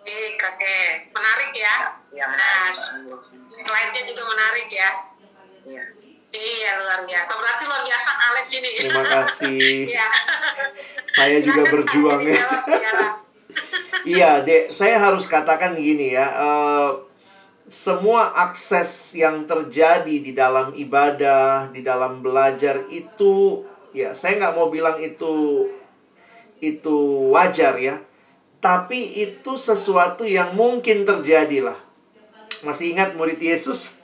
Eh, kakek menarik ya. Iya, menarik. Nah, slide-nya juga menarik ya. Iya. Iya luar biasa. Berarti luar biasa Alex ini. Terima kasih. Iya. saya juga berjuang ya. iya, Dek. Saya harus katakan gini ya. Uh, semua akses yang terjadi di dalam ibadah, di dalam belajar itu ya saya nggak mau bilang itu itu wajar ya, tapi itu sesuatu yang mungkin terjadi lah. Masih ingat murid Yesus?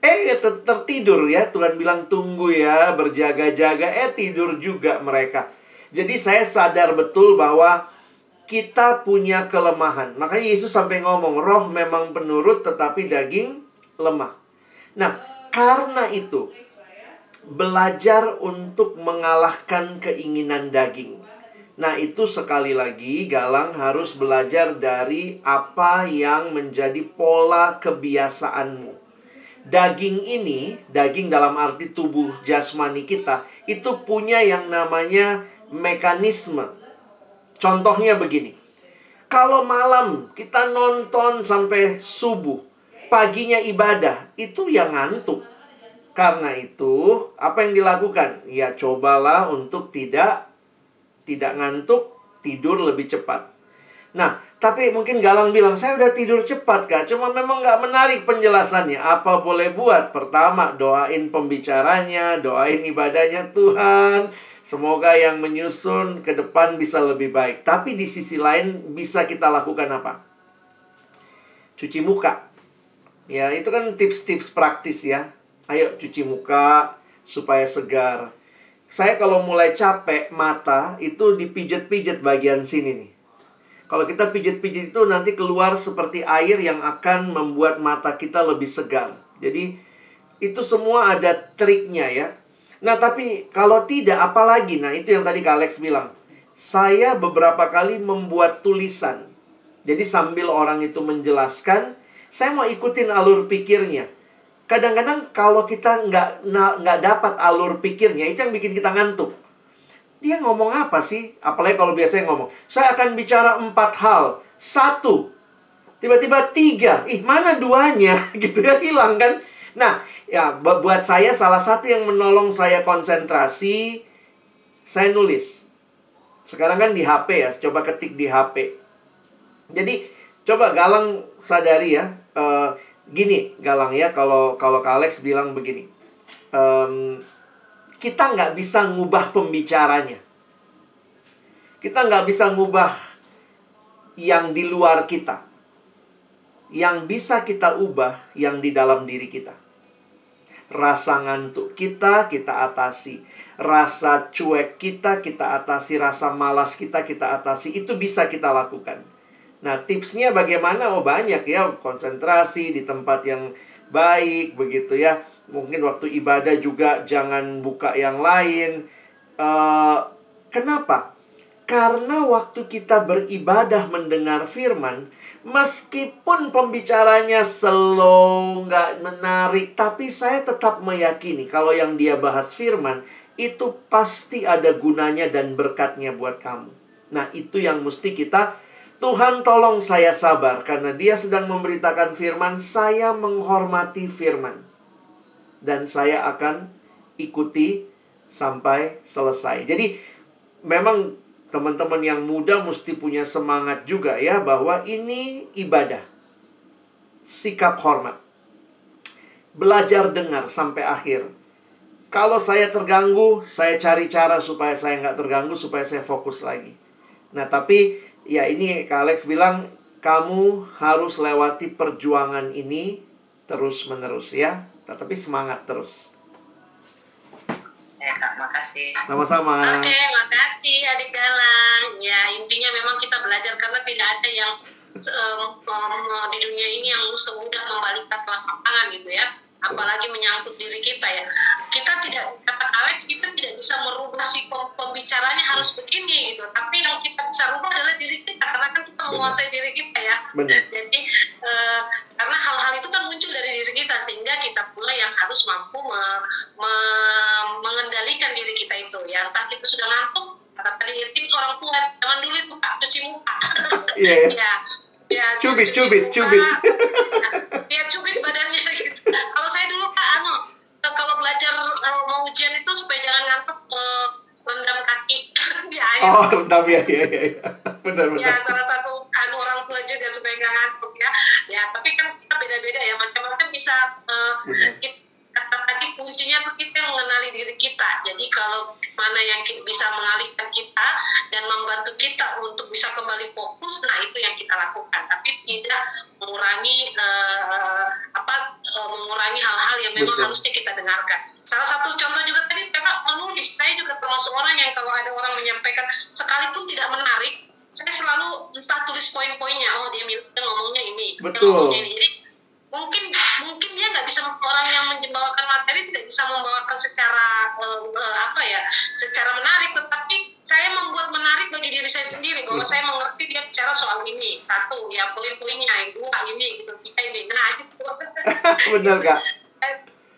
Eh ter tertidur ya, Tuhan bilang tunggu ya, berjaga-jaga, eh tidur juga mereka. Jadi saya sadar betul bahwa kita punya kelemahan. Makanya Yesus sampai ngomong, roh memang penurut tetapi daging lemah. Nah, karena itu, belajar untuk mengalahkan keinginan daging. Nah, itu sekali lagi Galang harus belajar dari apa yang menjadi pola kebiasaanmu. Daging ini, daging dalam arti tubuh jasmani kita, itu punya yang namanya mekanisme Contohnya begini. Kalau malam kita nonton sampai subuh, paginya ibadah, itu yang ngantuk. Karena itu, apa yang dilakukan? Ya cobalah untuk tidak tidak ngantuk, tidur lebih cepat. Nah, tapi mungkin Galang bilang, saya udah tidur cepat kak, cuma memang nggak menarik penjelasannya. Apa boleh buat? Pertama, doain pembicaranya, doain ibadahnya Tuhan. Semoga yang menyusun ke depan bisa lebih baik. Tapi di sisi lain bisa kita lakukan apa? Cuci muka. Ya, itu kan tips-tips praktis ya. Ayo cuci muka supaya segar. Saya kalau mulai capek mata itu dipijet-pijet bagian sini nih. Kalau kita pijit-pijit itu nanti keluar seperti air yang akan membuat mata kita lebih segar. Jadi itu semua ada triknya ya. Nah tapi kalau tidak apalagi, nah itu yang tadi Kak Alex bilang. Saya beberapa kali membuat tulisan. Jadi sambil orang itu menjelaskan, saya mau ikutin alur pikirnya. Kadang-kadang kalau kita nggak nggak dapat alur pikirnya, itu yang bikin kita ngantuk. Dia ngomong apa sih? Apalagi kalau biasanya ngomong, saya akan bicara empat hal. Satu, tiba-tiba tiga. Ih, mana duanya? Gitu ya, hilang kan? Nah, ya buat saya salah satu yang menolong saya konsentrasi, saya nulis. Sekarang kan di HP ya, coba ketik di HP. Jadi, coba Galang sadari ya. Uh, gini, Galang ya, kalau kalau Alex bilang begini. Um, kita nggak bisa ngubah pembicaranya. Kita nggak bisa ngubah yang di luar kita. Yang bisa kita ubah yang di dalam diri kita. Rasa ngantuk kita, kita atasi. Rasa cuek kita, kita atasi. Rasa malas kita, kita atasi. Itu bisa kita lakukan. Nah, tipsnya bagaimana? Oh, banyak ya. Konsentrasi di tempat yang baik, begitu ya mungkin waktu ibadah juga jangan buka yang lain. Uh, kenapa? Karena waktu kita beribadah mendengar firman, meskipun pembicaranya slow, nggak menarik, tapi saya tetap meyakini kalau yang dia bahas firman, itu pasti ada gunanya dan berkatnya buat kamu. Nah, itu yang mesti kita Tuhan tolong saya sabar karena dia sedang memberitakan firman, saya menghormati firman dan saya akan ikuti sampai selesai. Jadi memang teman-teman yang muda mesti punya semangat juga ya bahwa ini ibadah. Sikap hormat. Belajar dengar sampai akhir. Kalau saya terganggu, saya cari cara supaya saya nggak terganggu, supaya saya fokus lagi. Nah, tapi ya ini Kak Alex bilang, kamu harus lewati perjuangan ini terus-menerus ya. Tapi semangat terus. Ya, Kak, makasih. Sama-sama. Oke, okay, makasih adik Galang. Ya, intinya memang kita belajar karena tidak ada yang um, um, di dunia ini yang semudah membalikkan telapak tangan gitu ya apalagi menyangkut diri kita ya. Kita tidak kata Alex kita tidak bisa merubah si pembicaranya harus begini gitu. Tapi yang kita bisa rubah adalah diri kita karena kan kita menguasai diri kita ya. Benar. jadi uh, karena hal-hal itu kan muncul dari diri kita sehingga kita pula yang harus mampu me, me, mengendalikan diri kita itu ya. Entah kita sudah ngantuk kata tadi tips orang tua zaman dulu itu kak cuci muka. Yeah. ya ya cubit cubit cubit. Ya cubit badannya gitu kalau saya dulu kak anu kalau belajar uh, mau ujian itu supaya jangan ngantuk uh, rendam kaki. Di air. Oh rendam ya ya ya, benar benar. ya salah satu anu orang tua juga supaya nggak ngantuk ya. Ya tapi kan kita beda-beda ya. Macam-macam bisa uh, kata tadi kuncinya tuh kita yang mengenali diri kita. Jadi kalau mana yang bisa mengalihkan kita dan membantu kita untuk bisa kembali fokus nah itu yang kita lakukan. Tapi tidak mengurangi uh, apa uh, mengurangi hal-hal yang memang Betul. harusnya kita dengarkan salah satu contoh juga tadi kakak menulis. Saya juga termasuk orang yang kalau ada orang menyampaikan sekalipun tidak menarik saya selalu entah tulis poin-poinnya. Oh dia, dia ngomongnya ini Betul. dia ngomongnya ini. Jadi mungkin mungkin dia nggak bisa orang yang membawakan materi tidak bisa membawakan secara uh, uh, apa ya secara menarik. Tetapi saya membuat menarik bagi diri saya sendiri bahwa saya mengerti dia bicara soal ini. Satu ya poin-poinnya. Yang dua ini gitu. Kita ini. Nah gitu. Benar kak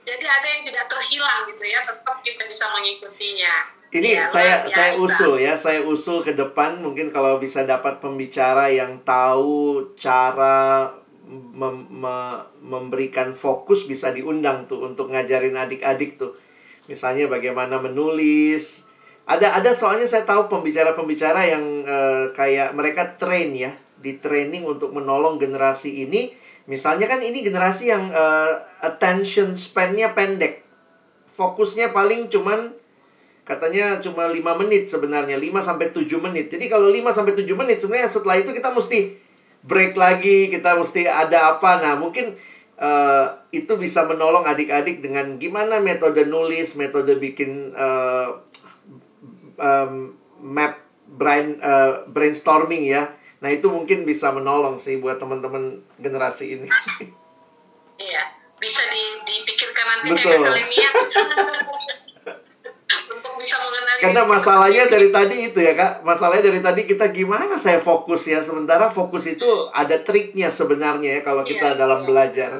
jadi ada yang tidak terhilang gitu ya tetap kita bisa mengikutinya ini ya, saya saya usul ya, saya usul ke depan mungkin kalau bisa dapat pembicara yang tahu cara mem me memberikan fokus bisa diundang tuh untuk ngajarin adik-adik tuh. Misalnya bagaimana menulis. Ada ada soalnya saya tahu pembicara-pembicara yang uh, kayak mereka train ya, di training untuk menolong generasi ini. Misalnya kan ini generasi yang uh, attention span-nya pendek. Fokusnya paling cuman katanya cuma 5 menit sebenarnya, 5 sampai 7 menit. Jadi kalau 5 sampai 7 menit sebenarnya setelah itu kita mesti break lagi, kita mesti ada apa. Nah, mungkin uh, itu bisa menolong adik-adik dengan gimana metode nulis, metode bikin uh, um, map brain uh, brainstorming ya. Nah itu mungkin bisa menolong sih buat teman-teman generasi ini. Iya, bisa dipikirkan nanti Betul. kalian niat. bisa mengenali karena masalahnya dari tadi itu ya kak. Masalahnya dari tadi kita gimana saya fokus ya? Sementara fokus itu ada triknya sebenarnya ya kalau kita iya, dalam iya. belajar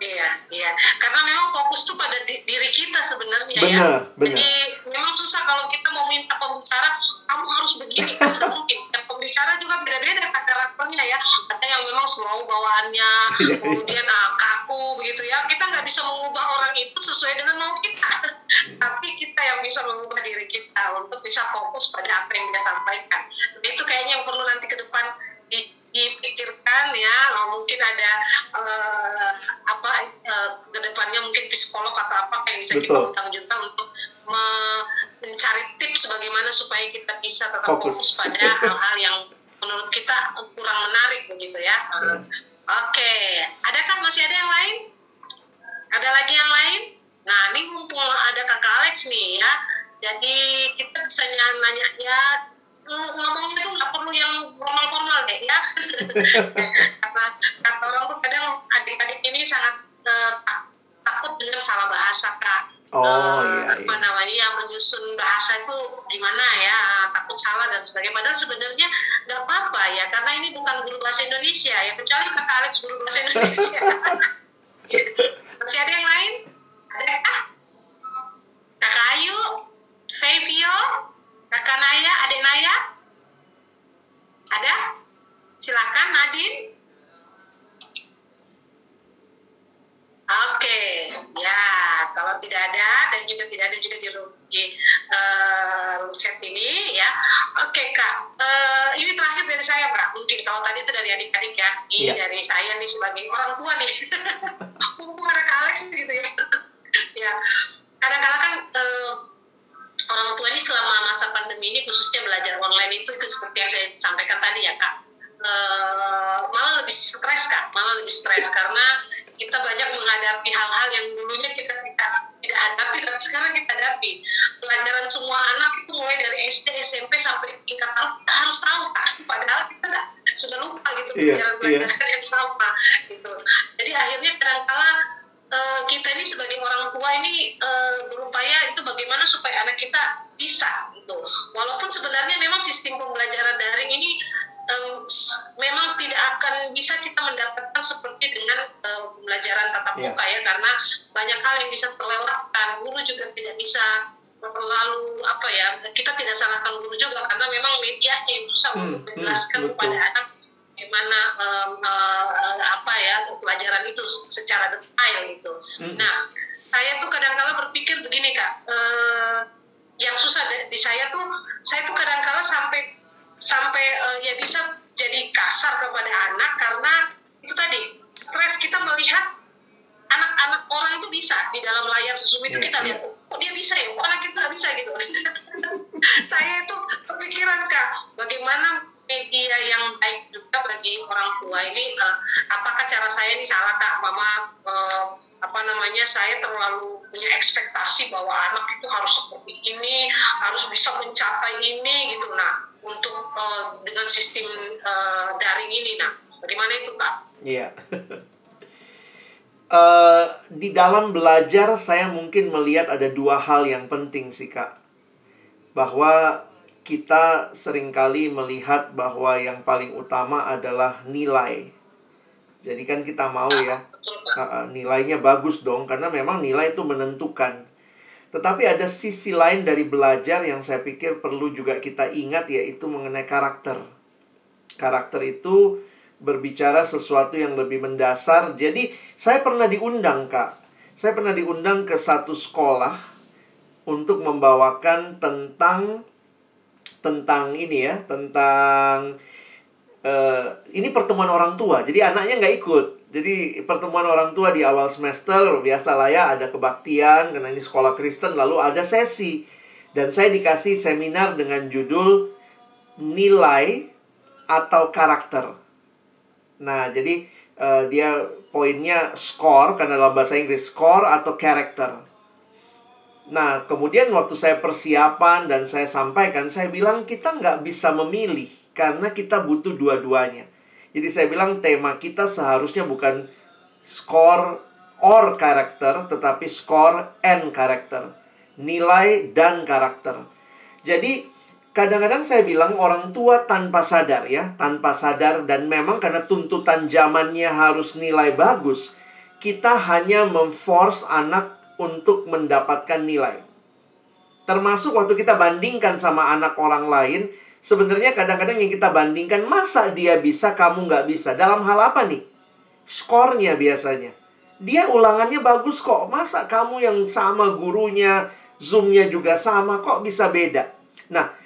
Iya, iya. Karena memang fokus tuh pada di, diri kita sebenarnya ya. benar, ya. Benar. Jadi memang susah kalau kita mau minta pembicara, kamu harus begini, kan mungkin. Dan pembicara juga beda-beda karakternya ya. Ada yang memang slow bawaannya, iya, iya. kemudian uh, kaku begitu ya. Kita nggak bisa mengubah orang itu sesuai dengan mau kita. Tapi kita yang bisa mengubah diri kita untuk bisa fokus pada apa yang dia sampaikan. Nah, itu kayaknya yang perlu nanti ke depan di dipikirkan ya mungkin ada uh, apa uh, ke depannya mungkin psikolog atau apa yang bisa Betul. kita undang juga untuk me mencari tips bagaimana supaya kita bisa tetap fokus, fokus pada hal-hal yang menurut kita kurang menarik begitu ya. Uh, Oke, okay. adakah masih ada yang lain? Ada lagi yang lain? Nah, ini mumpung ada kakak Alex nih ya, jadi kita bisa nanya ya ngomongnya tuh nggak perlu yang formal-formal deh ya. Karena kata orang tuh kadang adik-adik ini sangat uh, takut dengan salah bahasa kak. Oh, uh, iya, iya. apa namanya yang menyusun bahasa itu gimana ya. Takut salah dan sebagainya. Padahal sebenarnya nggak apa-apa ya. Karena ini bukan guru bahasa Indonesia ya. Kecuali kata Alex guru bahasa Indonesia untuk menjelaskan hmm, kepada anak bagaimana um, uh, apa ya pelajaran itu secara detail gitu. Hmm. Nah, uh, di dalam belajar saya mungkin melihat ada dua hal yang penting sih kak bahwa kita sering kali melihat bahwa yang paling utama adalah nilai. Jadi kan kita mau ya, nilainya bagus dong, karena memang nilai itu menentukan. Tetapi ada sisi lain dari belajar yang saya pikir perlu juga kita ingat yaitu mengenai karakter. Karakter itu berbicara sesuatu yang lebih mendasar. Jadi saya pernah diundang kak, saya pernah diundang ke satu sekolah untuk membawakan tentang tentang ini ya, tentang uh, ini pertemuan orang tua. Jadi anaknya nggak ikut. Jadi pertemuan orang tua di awal semester biasa lah ya ada kebaktian karena ini sekolah Kristen lalu ada sesi dan saya dikasih seminar dengan judul nilai atau karakter. Nah jadi uh, dia poinnya score karena dalam bahasa Inggris score atau karakter. Nah, kemudian waktu saya persiapan dan saya sampaikan, saya bilang kita nggak bisa memilih karena kita butuh dua-duanya. Jadi saya bilang tema kita seharusnya bukan score or karakter, tetapi score and karakter. Nilai dan karakter. Jadi kadang-kadang saya bilang orang tua tanpa sadar ya, tanpa sadar dan memang karena tuntutan zamannya harus nilai bagus, kita hanya memforce anak untuk mendapatkan nilai. Termasuk waktu kita bandingkan sama anak orang lain, sebenarnya kadang-kadang yang kita bandingkan, masa dia bisa, kamu nggak bisa. Dalam hal apa nih? Skornya biasanya. Dia ulangannya bagus kok. Masa kamu yang sama gurunya, zoomnya juga sama, kok bisa beda? Nah,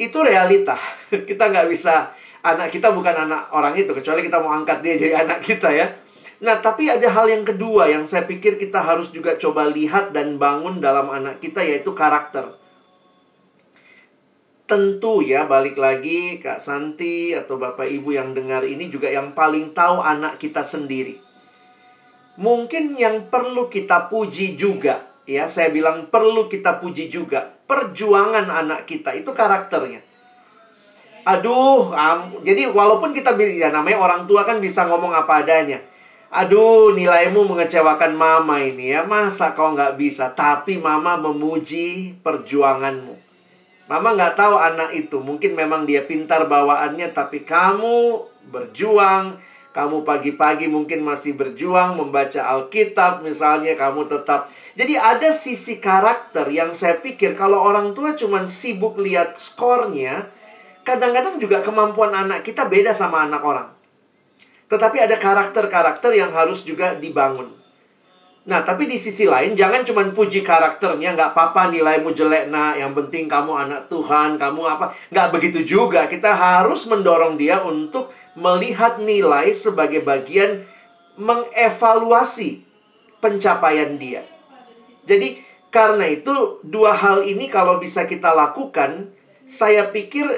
itu realita. Kita nggak bisa, anak kita bukan anak orang itu, kecuali kita mau angkat dia jadi anak kita ya. Nah, tapi ada hal yang kedua yang saya pikir kita harus juga coba lihat dan bangun dalam anak kita yaitu karakter. Tentu ya, balik lagi Kak Santi atau Bapak Ibu yang dengar ini juga yang paling tahu anak kita sendiri. Mungkin yang perlu kita puji juga, ya saya bilang perlu kita puji juga perjuangan anak kita itu karakternya. Aduh, um, jadi walaupun kita ya namanya orang tua kan bisa ngomong apa adanya Aduh, nilaimu mengecewakan mama ini ya. Masa kau nggak bisa? Tapi mama memuji perjuanganmu. Mama nggak tahu anak itu. Mungkin memang dia pintar bawaannya, tapi kamu berjuang. Kamu pagi-pagi mungkin masih berjuang membaca Alkitab misalnya. Kamu tetap... Jadi ada sisi karakter yang saya pikir kalau orang tua cuma sibuk lihat skornya, kadang-kadang juga kemampuan anak kita beda sama anak orang. Tetapi ada karakter-karakter yang harus juga dibangun. Nah, tapi di sisi lain, jangan cuma puji karakternya, nggak apa-apa nilaimu jelek, nah, yang penting kamu anak Tuhan, kamu apa. Nggak begitu juga, kita harus mendorong dia untuk melihat nilai sebagai bagian mengevaluasi pencapaian dia. Jadi, karena itu, dua hal ini kalau bisa kita lakukan, saya pikir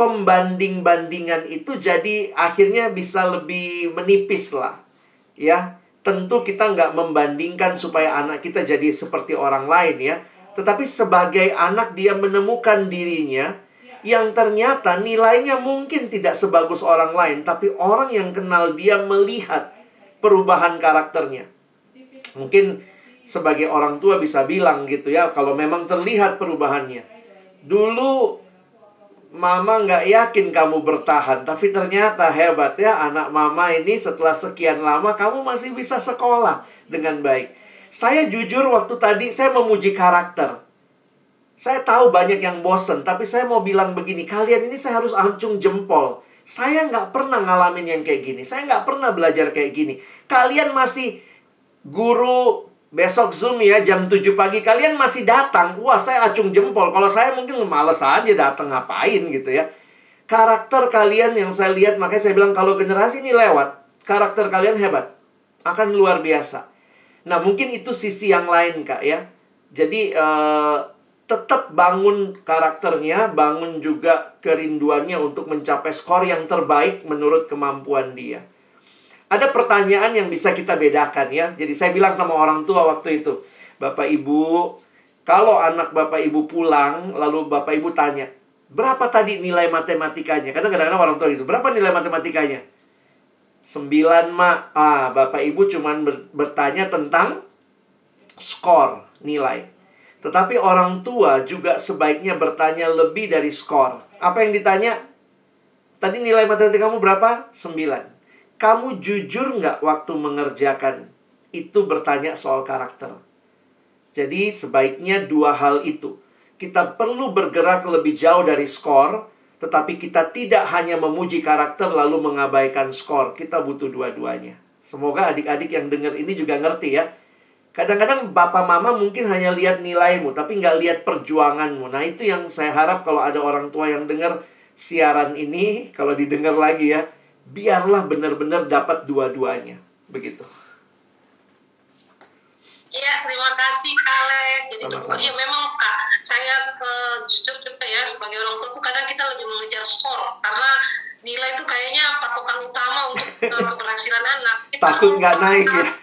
pembanding-bandingan itu jadi akhirnya bisa lebih menipis lah. Ya, tentu kita nggak membandingkan supaya anak kita jadi seperti orang lain ya. Tetapi sebagai anak dia menemukan dirinya yang ternyata nilainya mungkin tidak sebagus orang lain. Tapi orang yang kenal dia melihat perubahan karakternya. Mungkin sebagai orang tua bisa bilang gitu ya, kalau memang terlihat perubahannya. Dulu Mama nggak yakin kamu bertahan, tapi ternyata hebat ya anak mama ini setelah sekian lama kamu masih bisa sekolah dengan baik. Saya jujur waktu tadi saya memuji karakter. Saya tahu banyak yang bosen, tapi saya mau bilang begini, kalian ini saya harus ancung jempol. Saya nggak pernah ngalamin yang kayak gini. Saya nggak pernah belajar kayak gini. Kalian masih guru Besok Zoom ya jam 7 pagi kalian masih datang. Wah, saya acung jempol. Kalau saya mungkin males aja datang ngapain gitu ya. Karakter kalian yang saya lihat makanya saya bilang kalau generasi ini lewat, karakter kalian hebat. Akan luar biasa. Nah, mungkin itu sisi yang lain, Kak ya. Jadi eh, tetap bangun karakternya, bangun juga kerinduannya untuk mencapai skor yang terbaik menurut kemampuan dia ada pertanyaan yang bisa kita bedakan ya. Jadi saya bilang sama orang tua waktu itu, Bapak Ibu, kalau anak Bapak Ibu pulang, lalu Bapak Ibu tanya, berapa tadi nilai matematikanya? Karena kadang-kadang orang tua itu, berapa nilai matematikanya? Sembilan, Mak. Ah, Bapak Ibu cuma bertanya tentang skor, nilai. Tetapi orang tua juga sebaiknya bertanya lebih dari skor. Apa yang ditanya? Tadi nilai matematika kamu berapa? Sembilan. Kamu jujur nggak waktu mengerjakan? Itu bertanya soal karakter. Jadi sebaiknya dua hal itu. Kita perlu bergerak lebih jauh dari skor, tetapi kita tidak hanya memuji karakter lalu mengabaikan skor. Kita butuh dua-duanya. Semoga adik-adik yang dengar ini juga ngerti ya. Kadang-kadang bapak mama mungkin hanya lihat nilaimu, tapi nggak lihat perjuanganmu. Nah itu yang saya harap kalau ada orang tua yang dengar siaran ini, kalau didengar lagi ya, biarlah benar-benar dapat dua-duanya. Begitu. Iya, terima kasih Kak Alex. Jadi Sama-sama. ya memang Kak, saya uh, jujur juga ya sebagai orang tua tuh kadang kita lebih mengejar skor karena nilai itu kayaknya patokan utama untuk uh, keberhasilan anak. Kita Takut nggak naik ya.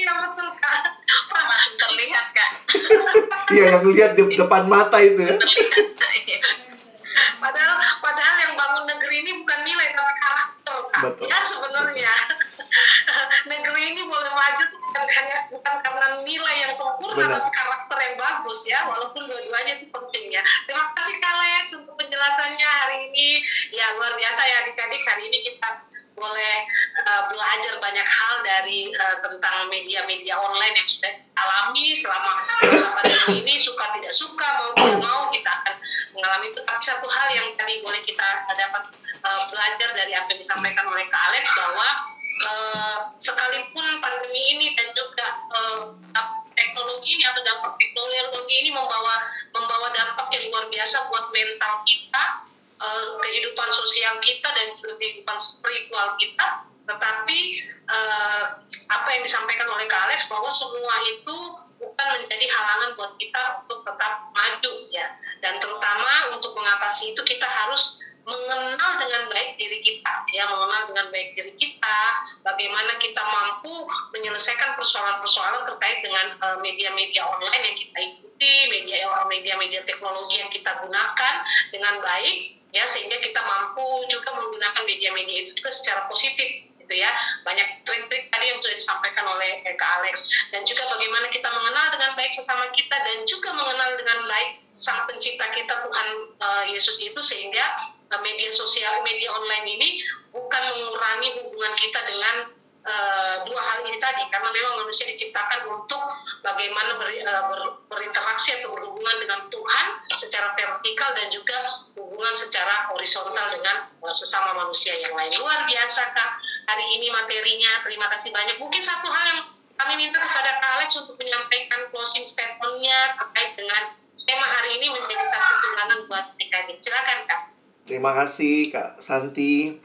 Iya betul Kak. Pernah terlihat Kak. Iya yang lihat di depan mata itu ya. Terlihat padahal padahal yang bangun negeri ini bukan nilai tapi karakter ya sebenarnya. Negeri ini boleh maju tuh bukan hanya bukan karena nilai yang sempurna Benar. tapi karakter yang bagus ya. Walaupun dua-duanya itu penting ya. Terima kasih kalian untuk penjelasannya hari ini. Ya luar biasa ya. Adik-adik hari ini kita boleh uh, belajar banyak hal dari uh, tentang media-media online yang sudah alami selama masa pandemi ini suka tidak suka mau tidak mau kita akan mengalami. Itu tapi satu hal yang tadi boleh kita dapat uh, belajar dari apa yang disampaikan oleh Kak Alex bahwa uh, sekalipun pandemi ini dan juga uh, teknologi ini atau dampak teknologi ini membawa membawa dampak yang luar biasa buat mental kita uh, kehidupan sosial kita dan kehidupan spiritual kita tetapi uh, apa yang disampaikan oleh Kak Alex bahwa semua itu bukan menjadi halangan buat kita untuk tetap maju ya. Dan terutama untuk mengatasi itu kita harus mengenal dengan baik diri kita ya. Mengenal dengan baik diri kita bagaimana kita mampu menyelesaikan persoalan-persoalan terkait dengan eh, media-media uh, online yang kita ikuti media media-media teknologi yang kita gunakan dengan baik ya sehingga kita mampu juga menggunakan media-media itu juga secara positif gitu ya. Banyak trik-trik tadi yang sudah disampaikan oleh Kak Alex. Dan juga bagaimana kita mengenal dengan baik sesama kita dan juga mengenal dengan baik sang pencipta kita Tuhan uh, Yesus itu sehingga uh, media sosial media online ini bukan mengurangi hubungan kita dengan uh, dua hal ini tadi karena memang manusia diciptakan untuk bagaimana ber, uh, ber, berinteraksi atau berhubungan dengan Tuhan secara vertikal dan juga hubungan secara horizontal dengan uh, sesama manusia yang lain. Luar biasa kak. Hari ini materinya terima kasih banyak. Mungkin satu hal yang kami minta kepada Kak Alex untuk menyampaikan closing statementnya terkait dengan tema hari ini menjadi satu tunjangan buat adik-adik silakan kak. Terima kasih kak Santi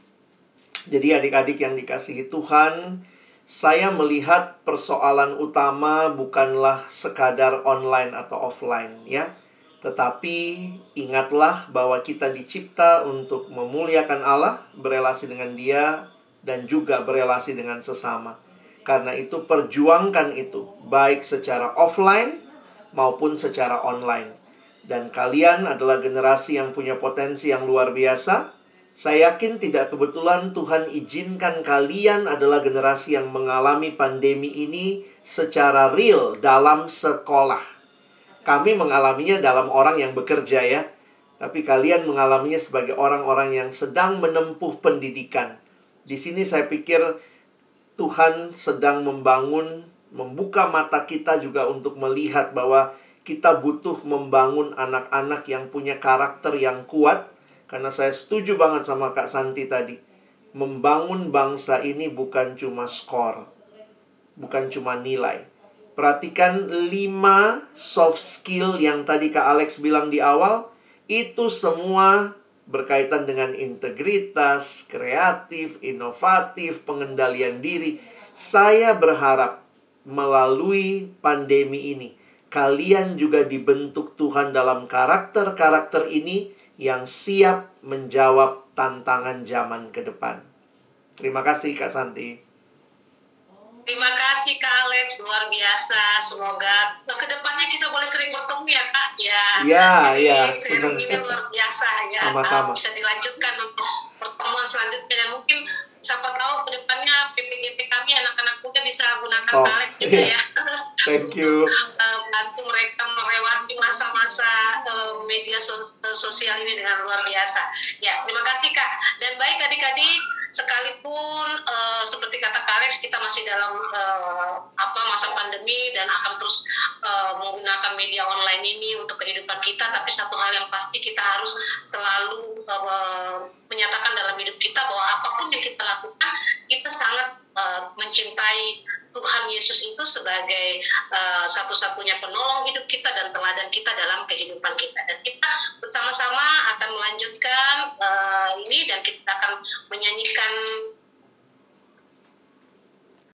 jadi adik-adik yang dikasihi Tuhan, saya melihat persoalan utama bukanlah sekadar online atau offline ya. Tetapi ingatlah bahwa kita dicipta untuk memuliakan Allah, berelasi dengan Dia dan juga berelasi dengan sesama. Karena itu perjuangkan itu baik secara offline maupun secara online. Dan kalian adalah generasi yang punya potensi yang luar biasa saya yakin tidak kebetulan Tuhan izinkan kalian adalah generasi yang mengalami pandemi ini secara real dalam sekolah. Kami mengalaminya dalam orang yang bekerja ya. Tapi kalian mengalaminya sebagai orang-orang yang sedang menempuh pendidikan. Di sini saya pikir Tuhan sedang membangun, membuka mata kita juga untuk melihat bahwa kita butuh membangun anak-anak yang punya karakter yang kuat, karena saya setuju banget sama Kak Santi tadi. Membangun bangsa ini bukan cuma skor. Bukan cuma nilai. Perhatikan lima soft skill yang tadi Kak Alex bilang di awal. Itu semua berkaitan dengan integritas, kreatif, inovatif, pengendalian diri. Saya berharap melalui pandemi ini, kalian juga dibentuk Tuhan dalam karakter-karakter ini yang siap menjawab tantangan zaman ke depan. Terima kasih Kak Santi. Terima kasih Kak Alex, luar biasa. Semoga ke depannya kita boleh sering bertemu ya Kak. Ya, ya, ya sharing ini luar biasa ya. Sama-sama. Bisa dilanjutkan untuk pertemuan selanjutnya dan mungkin siapa tahu ke depannya PPGT kami anak-anak muda bisa gunakan oh, Alex juga iya. ya. Thank you. uh, bantu mereka melewati masa-masa uh, media sos sosial ini dengan luar biasa. Ya, terima kasih Kak. Dan baik adik-adik, sekalipun uh, seperti kata Kak Alex kita masih dalam uh, apa masa pandemi dan akan terus uh, menggunakan media online ini untuk kehidupan kita, tapi satu hal yang pasti kita harus selalu uh, menyatakan dalam hidup kita bahwa apa pun yang kita lakukan kita sangat uh, mencintai Tuhan Yesus itu sebagai uh, satu-satunya penolong hidup kita dan teladan kita dalam kehidupan kita. Dan kita bersama-sama akan melanjutkan uh, ini dan kita akan menyanyikan